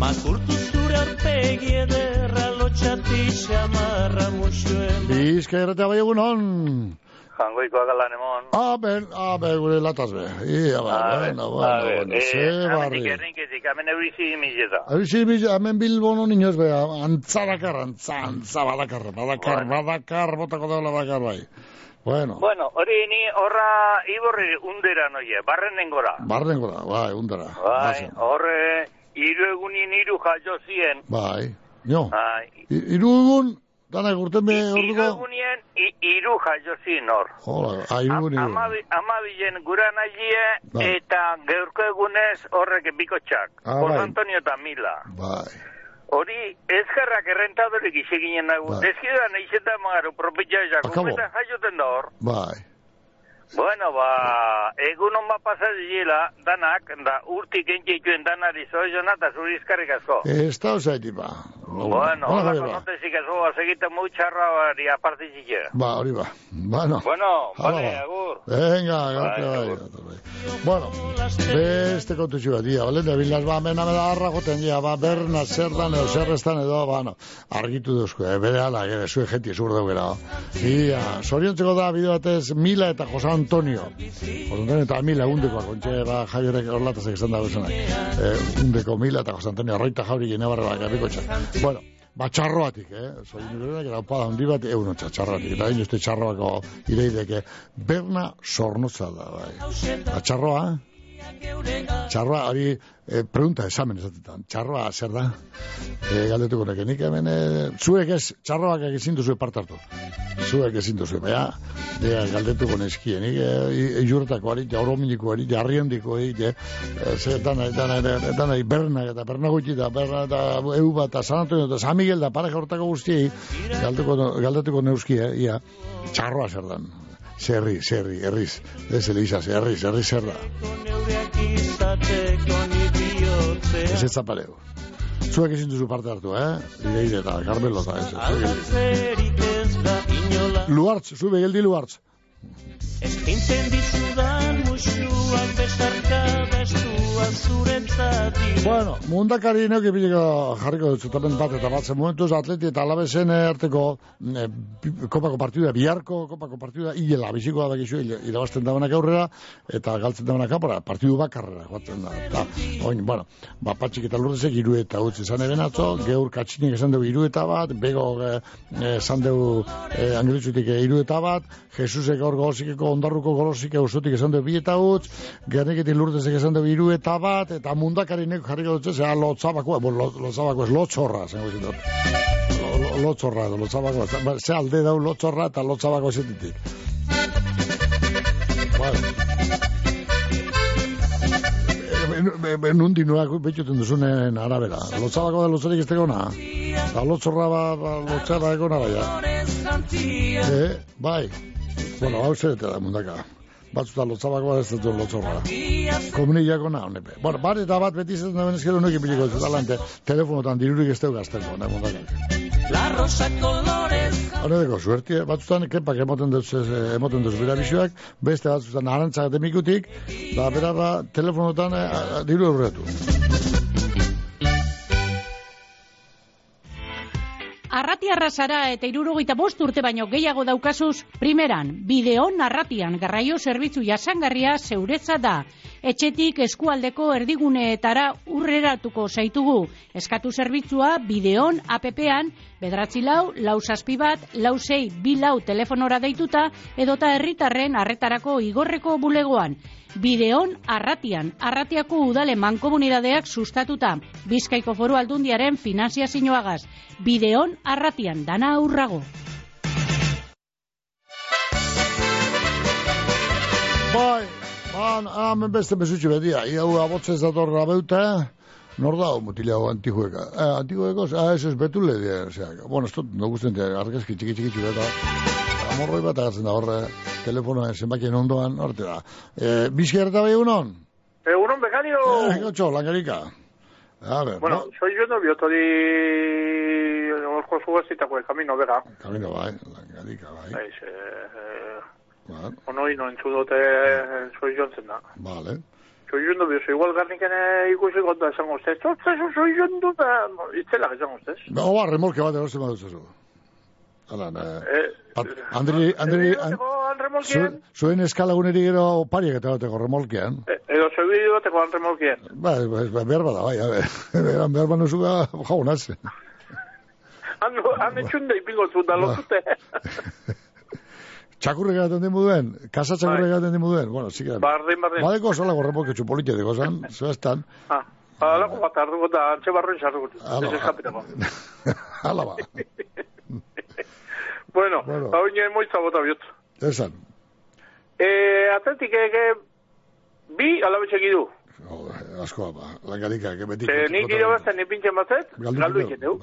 [SPEAKER 20] Makurtu zure arpegi ederra lotxati xamarra muxuen.
[SPEAKER 2] Bizkaia eta bai egunon.
[SPEAKER 46] Jangoikoa galan emon.
[SPEAKER 2] Ah, ben, ah, ben, gure lataz be. Ia, ba, bueno, bueno, bueno, ze barri.
[SPEAKER 46] Amendik erinketik, amen eurizi mileta.
[SPEAKER 2] Abisi, abisi, hemen bilbon honi inoz be, antzadakar, antza, antza, badakar, badakar, badakar, botako daula bakar bai. Bueno,
[SPEAKER 46] Bueno, hori ni horra iborri undera noie, barren nengora.
[SPEAKER 2] barrengo da, bai, undara.
[SPEAKER 46] Bai, horre hiru egunin hiru jaio zien.
[SPEAKER 2] Bai, jo.
[SPEAKER 46] Bai,
[SPEAKER 2] I- Hiru egun, danak urten be,
[SPEAKER 46] hiru
[SPEAKER 2] orduko,
[SPEAKER 46] egunien hi- hiru jaio zien hor.
[SPEAKER 2] ah, egun, hiru.
[SPEAKER 46] Amabi, amabilen gura nahilie
[SPEAKER 2] Bai.
[SPEAKER 46] eta geurko egunez horrek bikotxak.
[SPEAKER 2] Ah, bai.
[SPEAKER 46] Antonio eta Mila.
[SPEAKER 2] Bai,
[SPEAKER 46] Hori ezkerrak errentadorik iseginen nago.
[SPEAKER 2] Bai.
[SPEAKER 46] Ezkira nahi zeta magaru propitza ezak.
[SPEAKER 2] Akabo.
[SPEAKER 46] Eta jaioten da hor.
[SPEAKER 2] bai.
[SPEAKER 46] Bueno, ba, egun hon bat pasa diela, danak, da urtik entxeituen danari zoizona eta zuri izkarrik asko.
[SPEAKER 2] Ez da osaiti, ba.
[SPEAKER 46] Bueno,
[SPEAKER 2] hola, Javier, ba.
[SPEAKER 46] segite mutxarra hori aparte txike.
[SPEAKER 2] Ba, hori ba. Bueno.
[SPEAKER 46] Bueno,
[SPEAKER 2] Hala
[SPEAKER 46] vale,
[SPEAKER 2] ba.
[SPEAKER 46] agur.
[SPEAKER 2] Venga, garte
[SPEAKER 46] Bai.
[SPEAKER 2] Bueno, beste kontu txu bat, ia, bale, bilaz ba, mena meda harra goten, ia, ba, berna zer dan edo zer estan edo, ba, no, argitu duzko, eh, bere ala, gere, zue jenti zur daugera. Ia, soriontzeko da, bide batez, Mila eta Jose Antonio. Jose Antonio eta Mila, undeko, kontxe, ba, Javierek orlatazek esan dago zenak. Eh, undeko Mila eta Jose Antonio, roita jauri gine barra, garriko txak. Bueno, Ba, txarroatik, eh? Soy nirenak, eta opa, handi bat, otxa, txarroatik. Eta hain uste txarroako ireideke. Berna sornotza da, bai. Ba, txarroa, txarroa, hori, eh, pregunta esamen esatetan. Txarroa, zer da? Eh, galdetuko neke, nik hemen, eh, zuek ez, txarroak egin duzu parte hartu. Zuek ezin duzu, baina, ja, galdetuko neskien, nik, eh, iurretako ari, ja, orominiko ari, ja, arriendiko ari, ja, eh, ze, dana, dana, dana, berna, eta berna gutxi, da, berna, eta eu bat, eta San Antonio, eta San Miguel, da, pareja hortako guztiei, galdetuko, galdetuko neuski, eh, ia, txarroa zer dan. Zerri, zerri, erriz. Ez eliza, zerri, zerri zer da. Ez ez zapaleu. Zuek ezin duzu parte hartu, eh? Ideide eta Carmelo eta ez.
[SPEAKER 20] ez
[SPEAKER 2] Luartz, zu begeldi Luartz.
[SPEAKER 20] Eskintzen dizudan musuak zuretzati
[SPEAKER 2] Bueno, mundakari neuk ibiliko jarriko dut bat eta batzen momentuz atleti eta alabezen arteko eh, bi- kopako partida, biharko kopako partida, hilela bizikoa da gizu, irabazten daunak aurrera eta galtzen daunak apora, partidu bakarrera joatzen da. Eta, oin, bueno, ba, patxik eta lurdezek iru eta utzi izan eben atzo, geur katxinik esan dugu iru eta bat, bego eh, esan dugu eh, angelitzutik iru eta bat, Jesusek hor golozikeko ondarruko golosike usutik esan dugu bi eta utz, gerneketik lurdezek esan dugu iru eta bat, eta mundakari nek jarriko dut, zera lotzabako, bo, lo- lotzabako ez lotzorra, zengo lo- Lotzorra, lotzabako, ba, ze alde dau lotzorra eta lotzabako zetetik. Vale. Be- be- Nundi nuak betxuten duzunen arabera. Lotzabako da lotzarik ez tegona. Ba, lotzorra ba, ba lotzarra egona baina. Eh, bai. Bueno, hau zerete da mundaka. Batzuta lotzabako ez dut lotzorra. Komunillako na, honepe. Bueno, bat eta bat beti izaten da benezkero nuki piliko ez talante. Telefonotan dirurik ez teu gazteko, ne mundakak.
[SPEAKER 20] La rosa colores
[SPEAKER 2] Honeteko, suertie, batzutan, kepak emoten eh, emoten duz bera bisuak, beste batzutan arantzak demikutik, da bera da, telefonotan eh, diru eurretu.
[SPEAKER 5] Arratiarra zara eta irurogeita bost urte baino gehiago daukazuz, primeran, bideo narratian garraio zerbitzu jasangarria zeuretza da.
[SPEAKER 47] etxetik eskualdeko erdiguneetara urreratuko zaitugu. Eskatu zerbitzua bideon APP-an bedratzi lau, lau saspi bat, lau sei, bi lau telefonora deituta edota herritarren arretarako igorreko bulegoan. Bideon arratian, arratiako udale mankomunidadeak sustatuta. Bizkaiko foru aldundiaren finanziazioagaz. Bideon arratian, dana aurrago.
[SPEAKER 2] Bai, ban, hemen beste bezutxe bedia. Iau abotzez datorra beute, nor da, mutila hau antijueka. Eh, antijueko, ah, eso es betule, die, o sea, bueno, esto no gusten, argazki txiki txiki txiki eta amorroi bat agatzen da horre, telefonoen zenbakien ondoan, horte da. Eh, bizki harta bai egunon?
[SPEAKER 46] Egunon, becario.
[SPEAKER 2] Eh, gotxo, langarika. A ver,
[SPEAKER 46] Bueno,
[SPEAKER 2] no?
[SPEAKER 46] soy yo novio, tori... Orko zugazitako el camino, bega.
[SPEAKER 2] Camino bai, langarika bai.
[SPEAKER 46] Eiz, eh,
[SPEAKER 2] Vale,
[SPEAKER 46] onoi no entzudote soy yo da.
[SPEAKER 2] vale.
[SPEAKER 46] Soy yo novio, soy igual garniken eh, ikusi konta esango ustez. Totza, eso soy yo enduta. No, itzelak esango ustez.
[SPEAKER 2] Ba, remolke bat erosten baduzu. Hala, ne.
[SPEAKER 46] Eh,
[SPEAKER 2] Pat, Andri, Andri,
[SPEAKER 46] bateko han remolkien,
[SPEAKER 2] zu, zuen eskalaguneri gero pariak eta bateko remolkean.
[SPEAKER 46] eh, edo soy bateko han remolkien.
[SPEAKER 2] Ba, ba, ba, behar bada, bai, a. Beran, behar banu zuga, jaunaz.
[SPEAKER 46] Han, han etxunde ipingo zut da lotute.
[SPEAKER 2] Txakurrek gaten dimu duen, kasa txakurrek gaten dimu duen. Bueno, sí que...
[SPEAKER 46] Bardin, bardin.
[SPEAKER 2] Badeko solako remolke politia deko zan, zuestan.
[SPEAKER 46] Ah, alako bat arduko da, antxe barroin sarduko.
[SPEAKER 2] Hala
[SPEAKER 46] Ez
[SPEAKER 2] ba. Hala ba,
[SPEAKER 46] Bueno,
[SPEAKER 2] Bueno.
[SPEAKER 46] hau inen moitza bota biot.
[SPEAKER 2] esan.
[SPEAKER 46] Eh, atletik ege bi alabetxe gidu.
[SPEAKER 2] Asko, ba, langarika, que beti...
[SPEAKER 46] Ze nik irabazten nipintzen batzet,
[SPEAKER 2] Galdu
[SPEAKER 46] galdu
[SPEAKER 2] ikete,
[SPEAKER 46] iketeu.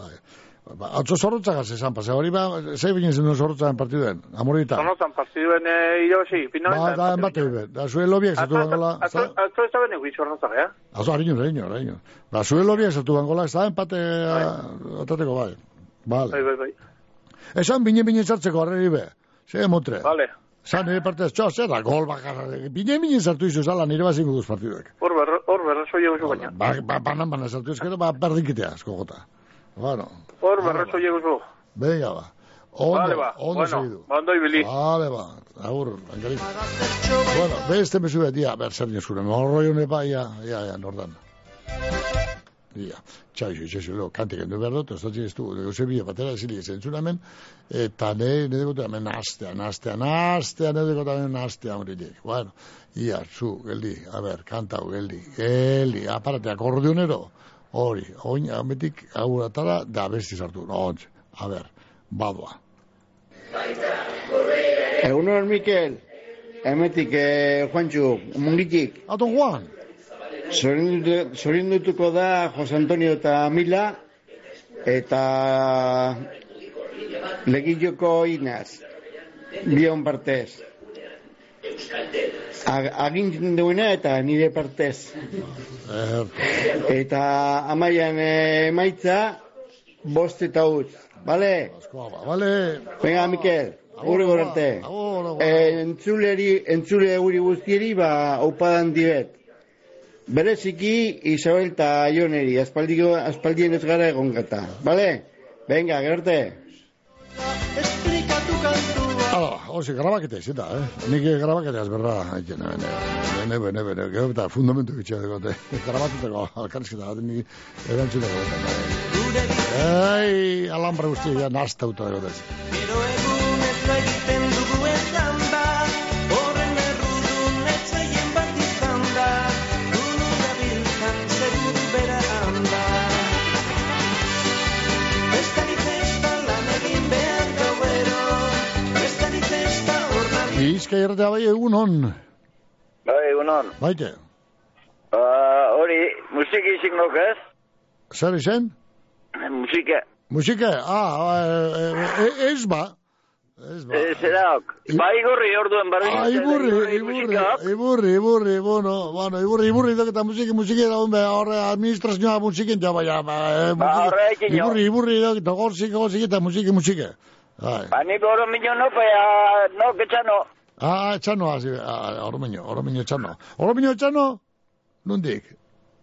[SPEAKER 2] Ba, atzo zorrotzagaz esan, pase, hori ba, zei binen zen zorrotzagan partiduen, amorita.
[SPEAKER 46] Zonotan partiduen eh, irabazi,
[SPEAKER 2] Ba,
[SPEAKER 46] finaletan.
[SPEAKER 2] da, enbate biben, da, zuen lobiak zatu bangola,
[SPEAKER 46] Atzo atzo ez da bene guizu horretzak, eh?
[SPEAKER 2] Azo, hariño, hariño, hariño. Ba, zuen lobiak zatu bangola, ez da, empate, atateko, bai. Vale.
[SPEAKER 46] Bai, bai, bai.
[SPEAKER 2] Esan bine bine sartzeko arreri be. Ze emotre.
[SPEAKER 46] Vale.
[SPEAKER 2] Zan nire partez, txo, zer da, gol bakarra. Bine bine sartu izu zala nire bazingo duz partiduek.
[SPEAKER 46] Hor berra, hor berra soia guzu baina.
[SPEAKER 2] Ba, ba, banan banan sartu ezkero, ba, berdinkitea, asko gota. Bueno,
[SPEAKER 46] Hor berra soia guzu.
[SPEAKER 2] venga, ba. Ondo,
[SPEAKER 46] Vale, ba.
[SPEAKER 2] ondo
[SPEAKER 46] Bueno,
[SPEAKER 2] segidu.
[SPEAKER 46] ondo ibili.
[SPEAKER 2] Vale, ba. Agur, angarik. Bueno, beste mesu bet, ia, ber, zer nizkure, morroi hone ba, ia, ia, ia, nordan. Ia, txaixo, txaixo, leo, kantik endu behar dut, ez dut ez du, Eusebio batera ezili zentzun hemen, eta ne, ne dugu hemen nastea, nastea, nastea, ne dugu hemen nastea horiek. Bueno, ia, zu, geldi, a ber, kantau, geldi, geldi, aparate, akordionero, hori, oin, ametik, auratara, da besti sartu, no, ontz, a ber, badoa.
[SPEAKER 48] Egunon, Mikel. Hemetik, eh, Juantxu, mungitik.
[SPEAKER 2] Ato, Juan.
[SPEAKER 48] Zorin dutuko da Jose Antonio eta Mila, eta legilloko inaz, bion partez. Ag- Agintzen duena eta nire partez. Eta amaian eh, emaitza, bost eta utz. Bale?
[SPEAKER 2] Bale.
[SPEAKER 48] Venga, Mikel. Gure gorarte. Entzuleri, entzule guri guztieri, ba, aupadan diret. Bereziki Isabel eta Ioneri, aspaldiko, aspaldien ez gara egon gata. Bale? Venga, gerarte.
[SPEAKER 2] Hala, hoxe, grabaketa izan da, eh? Nik grabaketa ez berra, haitzen, nebe, nebe, nebe, nebe, gero eta fundamentu gitxe dagote. Grabatuteko, alkarrizketa, bat nik erantzun dagote. Ei, alambre guztia, ja, nastauta dagote.
[SPEAKER 8] Nabil
[SPEAKER 2] Bizka irratea bai egun hon,
[SPEAKER 49] Bai, egunon.
[SPEAKER 2] baite,
[SPEAKER 49] Uh, hori, musiki izingok ez?
[SPEAKER 2] zer izen?
[SPEAKER 49] Musika.
[SPEAKER 2] Musika, ah, e, e, ez ba, ez ba.
[SPEAKER 49] Eh, zeraok. Ba, igorri orduen barri.
[SPEAKER 2] Ah, iburri, iburri, iburri, iburri, bueno, bueno, iburri, iburri, dok eta musiki, musiki, da hombre, horre administrazioa musikin, ja, baina, ba, eh, musiki,
[SPEAKER 49] horrekin jo.
[SPEAKER 2] iburri, iburri, dok eta gorzik, gorzik, eta musiki, musiki. Bai.
[SPEAKER 49] Ba, ni oro minio no, no, que txano.
[SPEAKER 2] Ah, etxano, hasi, ah, oromeño, oromeño etxano. Oromeño etxano, nundik?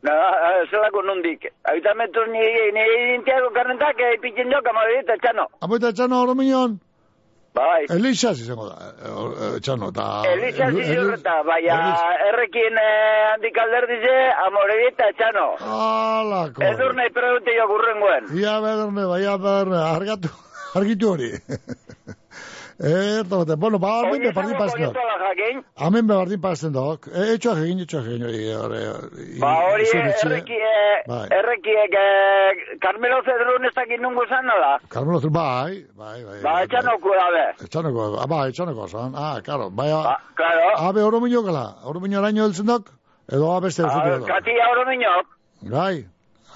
[SPEAKER 49] Na, eh, zelako nundik. Aita metro ni, ni intiago karrentak, eh, pitzen jo, kamarita txano.
[SPEAKER 2] Apoita etxano, oromeñon?
[SPEAKER 50] Bai.
[SPEAKER 2] Elisa izango da, eh, eh, txano, eta...
[SPEAKER 50] Elisa zizurreta, baina errekin eh, handik alderdize, amoregi eta etxano.
[SPEAKER 2] Alako.
[SPEAKER 50] Edurne pregunte jo gurrenguen.
[SPEAKER 2] Ia bederne, bai, ia bederne, argatu, argitu hori. Erto, bate, bueno, ba, hemen be bardin pasten dok. Hemen be bardin pasten dok. E, etxoak egin, etxoak egin, hori, hori, hori.
[SPEAKER 50] Ba, hori
[SPEAKER 2] izan etxe.
[SPEAKER 50] erreki, eh,
[SPEAKER 2] Bai.
[SPEAKER 50] errekiek, eh, Carmelo Zedrun ez dakit nungu zan nola.
[SPEAKER 2] Carmelo Zul, bai, bai, bai.
[SPEAKER 50] Ba, etxanoku dabe.
[SPEAKER 2] Etxaneko, ah, bai, etxaneko, zan. Ah, claro, bai, ah,
[SPEAKER 50] Claro.
[SPEAKER 2] abe oro minio gala, oro heltzen dok, edo abeste
[SPEAKER 50] Ah,
[SPEAKER 2] dok.
[SPEAKER 50] Katia oro minok.
[SPEAKER 2] Bai.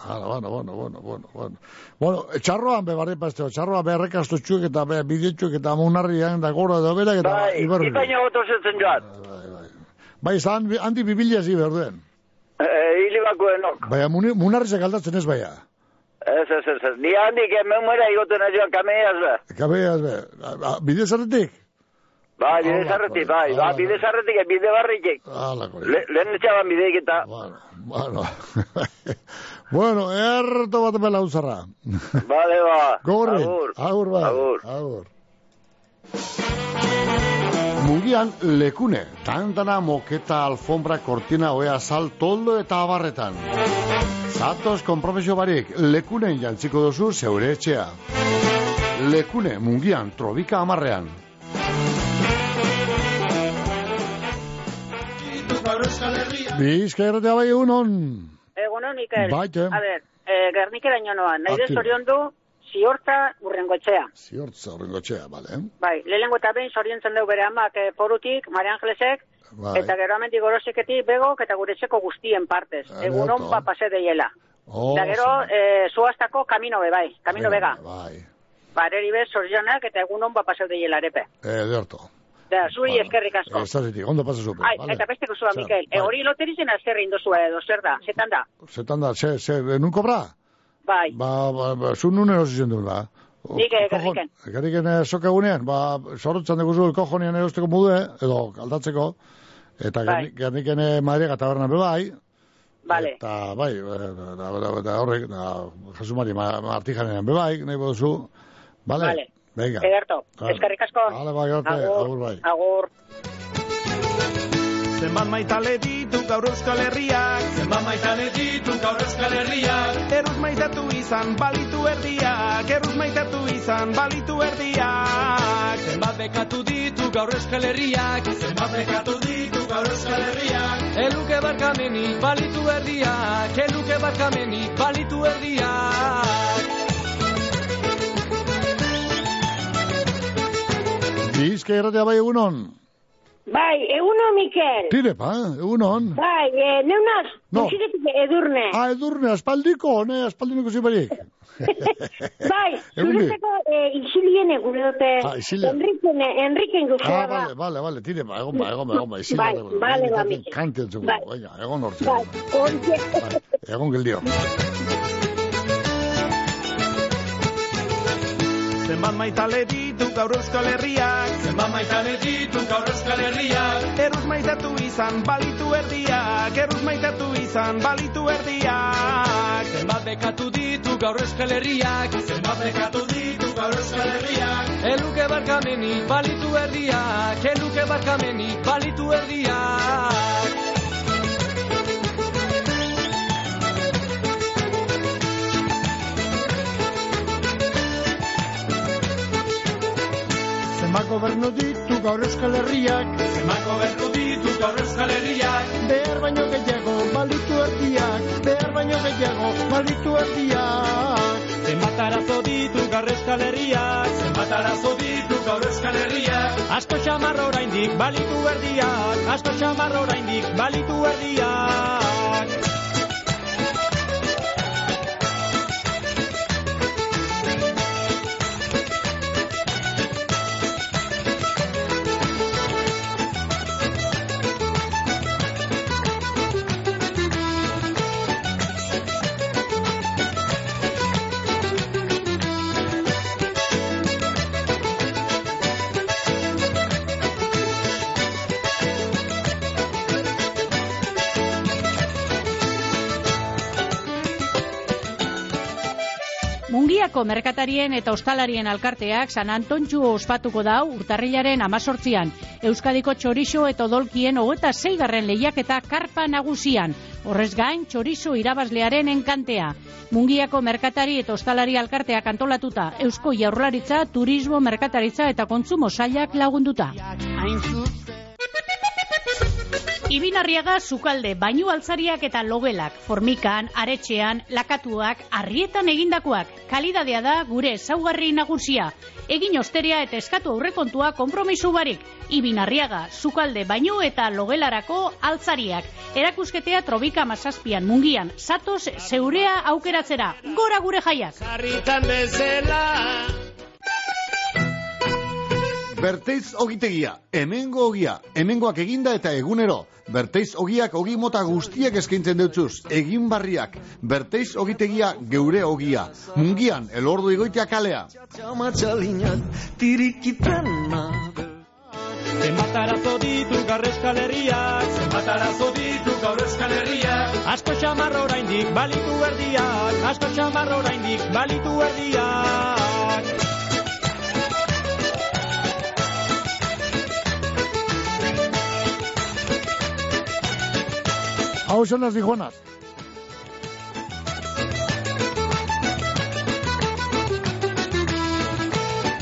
[SPEAKER 2] Ah, bueno, bueno, bueno, bueno, bueno. Bueno, txarroan be barri pasteo, txarroa be errekastu txuek eta be bidetxuek eta munarrian da gora edo berak eta
[SPEAKER 50] Bai,
[SPEAKER 2] iberri.
[SPEAKER 50] ipaino goto zetzen joan.
[SPEAKER 2] Bai, zan, handi bibilia zi berduen.
[SPEAKER 50] Eh, hili bakuenok.
[SPEAKER 2] Baina muni- munarrizek aldatzen ez baia.
[SPEAKER 50] Ez, ez, ez, ez. Ni handik ememera igoten joan kameiaz be.
[SPEAKER 2] Kabeaz be, bide zarretik?
[SPEAKER 50] Bai, bide zarretik, bai. Ba, bide zarretik, bide barritik. Lehen etxaban bideik eta.
[SPEAKER 2] Bueno, bueno, erto bat bela uzarra.
[SPEAKER 50] Bale, ba.
[SPEAKER 2] Gogorri,
[SPEAKER 50] Agur.
[SPEAKER 2] agur, bai,
[SPEAKER 50] Agur.
[SPEAKER 2] agur. Mugian lekune, tantana moketa alfombra kortina oea sal toldo eta abarretan. Zatoz konprofesio barik, lekunen jantziko duzu zeure etxea. Lekune, mugian, trobika amarrean. Bizkairretea bai egunon.
[SPEAKER 51] Mikel.
[SPEAKER 2] Baite.
[SPEAKER 51] A ber, eh, gernikera noan. Nahi
[SPEAKER 2] Aktibo.
[SPEAKER 51] dut zoriondu, ziorta urrengo etxea.
[SPEAKER 2] Ziortza horrengo txea, bale.
[SPEAKER 51] Bai, lehenengo eta behin zoriontzen dugu bere amak eh, porutik, Maria Angelesek,
[SPEAKER 2] Bai.
[SPEAKER 51] eta gero amendik gorosiketik begok eta gure etxeko guztien partez.
[SPEAKER 2] Ah,
[SPEAKER 51] Egunon
[SPEAKER 2] ederto.
[SPEAKER 51] ba pase deiela.
[SPEAKER 2] Oh,
[SPEAKER 51] da gero, eh, zuaztako kamino be bai, kamino bega.
[SPEAKER 2] Bai,
[SPEAKER 51] Bareri bez zorionak eta egunon ba pase deiela arepe.
[SPEAKER 2] ederto.
[SPEAKER 51] Da, zuri eskerrik asko.
[SPEAKER 2] Ez zazitik, ondo pasa zupe,
[SPEAKER 51] Ai,
[SPEAKER 2] bale.
[SPEAKER 51] eta besteko zua,
[SPEAKER 2] Zer,
[SPEAKER 51] Mikel. E,
[SPEAKER 2] bai.
[SPEAKER 51] hori loterizen zer indozua edo, zer da, zetan da?
[SPEAKER 2] Zetan da, ze, ze, nun kobra?
[SPEAKER 51] Bai,
[SPEAKER 2] Ba, ba, ba zun nunen hori zen duen, ba.
[SPEAKER 51] nik eh, gerniken.
[SPEAKER 2] Gariken eh, soka egunean, ba, sorrotzan dugu elkojonian erosteko mude, edo aldatzeko, eta
[SPEAKER 51] Bai.
[SPEAKER 2] garniken eh, Madriga taberna be bai,
[SPEAKER 51] Vale.
[SPEAKER 2] eta bai, eh, da, horrek, da, Jasumari ma, martijanean be bai, nahi boduzu, bale?
[SPEAKER 51] Vale.
[SPEAKER 2] Venga.
[SPEAKER 51] Ederto,
[SPEAKER 2] Vale.
[SPEAKER 51] eskerrik asko.
[SPEAKER 2] Vale, bai, arte, agur. Bai.
[SPEAKER 51] Agur.
[SPEAKER 52] Zenbat maitale ditu gaur euskal herriak? Zenbat maitale ditu gaur euskal herriak? Eruz maitatu izan balitu erdiak. Eruz maitatu izan balitu erdiak.
[SPEAKER 53] Zenbat bekatu ditu gaur euskal herriak?
[SPEAKER 52] Zenbat bekatu ditu gaur euskal herriak?
[SPEAKER 53] Eluke barkamenik balitu erdiak. Eluke barkamenik balitu erdiak
[SPEAKER 2] Bizka irratea bai egunon.
[SPEAKER 46] Bai, eguno, Mikel.
[SPEAKER 2] Tire, pa, egunon.
[SPEAKER 46] Bai, e, neunaz,
[SPEAKER 2] No.
[SPEAKER 46] edurne.
[SPEAKER 2] Ah, edurne, aspaldiko, ne, aspaldiko zibarik.
[SPEAKER 46] Bai, zuretzeko e, isiliene gure dute.
[SPEAKER 2] Ah, isilia.
[SPEAKER 46] Enriken, Enriken
[SPEAKER 2] Ah,
[SPEAKER 46] guztua da.
[SPEAKER 2] vale, vale, vale, tire, ba, egon ba, egon ba, egon ba, izin,
[SPEAKER 46] Bai, vale, ba, Mikel.
[SPEAKER 2] Kante entzuko,
[SPEAKER 46] Bai.
[SPEAKER 2] venga, egon hortzi.
[SPEAKER 46] Bai.
[SPEAKER 2] Egon geldio.
[SPEAKER 52] Zenbat maitale ditu gaur euskal herriak? Zenbat maitale ditu gaur euskal herriak? Eruz maitatu izan balitu erdiak Eruz maitatu izan balitu erdiak.
[SPEAKER 53] Zenbat bekatu ditu gaur euskal herriak?
[SPEAKER 52] Zenbat bekatu ditu gaur euskal herriak?
[SPEAKER 53] Eluke barkamenik balitu erdiak Eluke barkamenik balitu erdiak
[SPEAKER 52] Gobernu ditu gaur euskal herriak. Zenbat gobernu ditu gaur euskal herriak. Behar baino gehiago balitu erdiak. Behar baino gehiago balitu erdiak.
[SPEAKER 53] Zenbat arazo ditu gaur euskal herriak.
[SPEAKER 52] Zenbat arazo ditu gaur euskal herriak.
[SPEAKER 53] Asko xamar oraindik balitu erdiak. Asko xamar oraindik balitu erdiak
[SPEAKER 5] Mungiako merkatarien eta ostalarien alkarteak San Antontxu ospatuko dau urtarrilaren amazortzian. Euskadiko txorixo eta odolkien hogeta zeigarren lehiaketa karpa nagusian. Horrez gain, txorizo irabazlearen enkantea. Mungiako merkatari eta ostalari alkarteak antolatuta, Eusko Jaurlaritza, Turismo, Merkataritza eta Kontsumo sailak lagunduta. Ibinarriaga sukalde, bainu altzariak eta logelak, formikan, aretxean, lakatuak, arrietan egindakoak. Kalidadea da gure ezaugarri nagusia. Egin osteria eta eskatu aurrekontua konpromisu barik. Ibinarriaga, sukalde, bainu eta logelarako altzariak. Erakusketea trobika mazazpian mungian, satoz zeurea aukeratzera. Gora gure jaiak!
[SPEAKER 52] Sarritan bezala
[SPEAKER 2] Berteiz ogitegia, hemengo ogia, hemengoak eginda eta egunero. Berteiz ogiak ogi mota guztiak eskaintzen deutzuz, egin barriak. Berteiz ogitegia geure ogia. Mungian, elordu igoitea kalea.
[SPEAKER 52] Zenbat arazo ditu gaur euskal herriak Zenbat arazo ditu gaur euskal herriak Asko xamar oraindik balitu erdiak Asko xamar oraindik balitu erdiak
[SPEAKER 2] Ahora son las Tijuanas.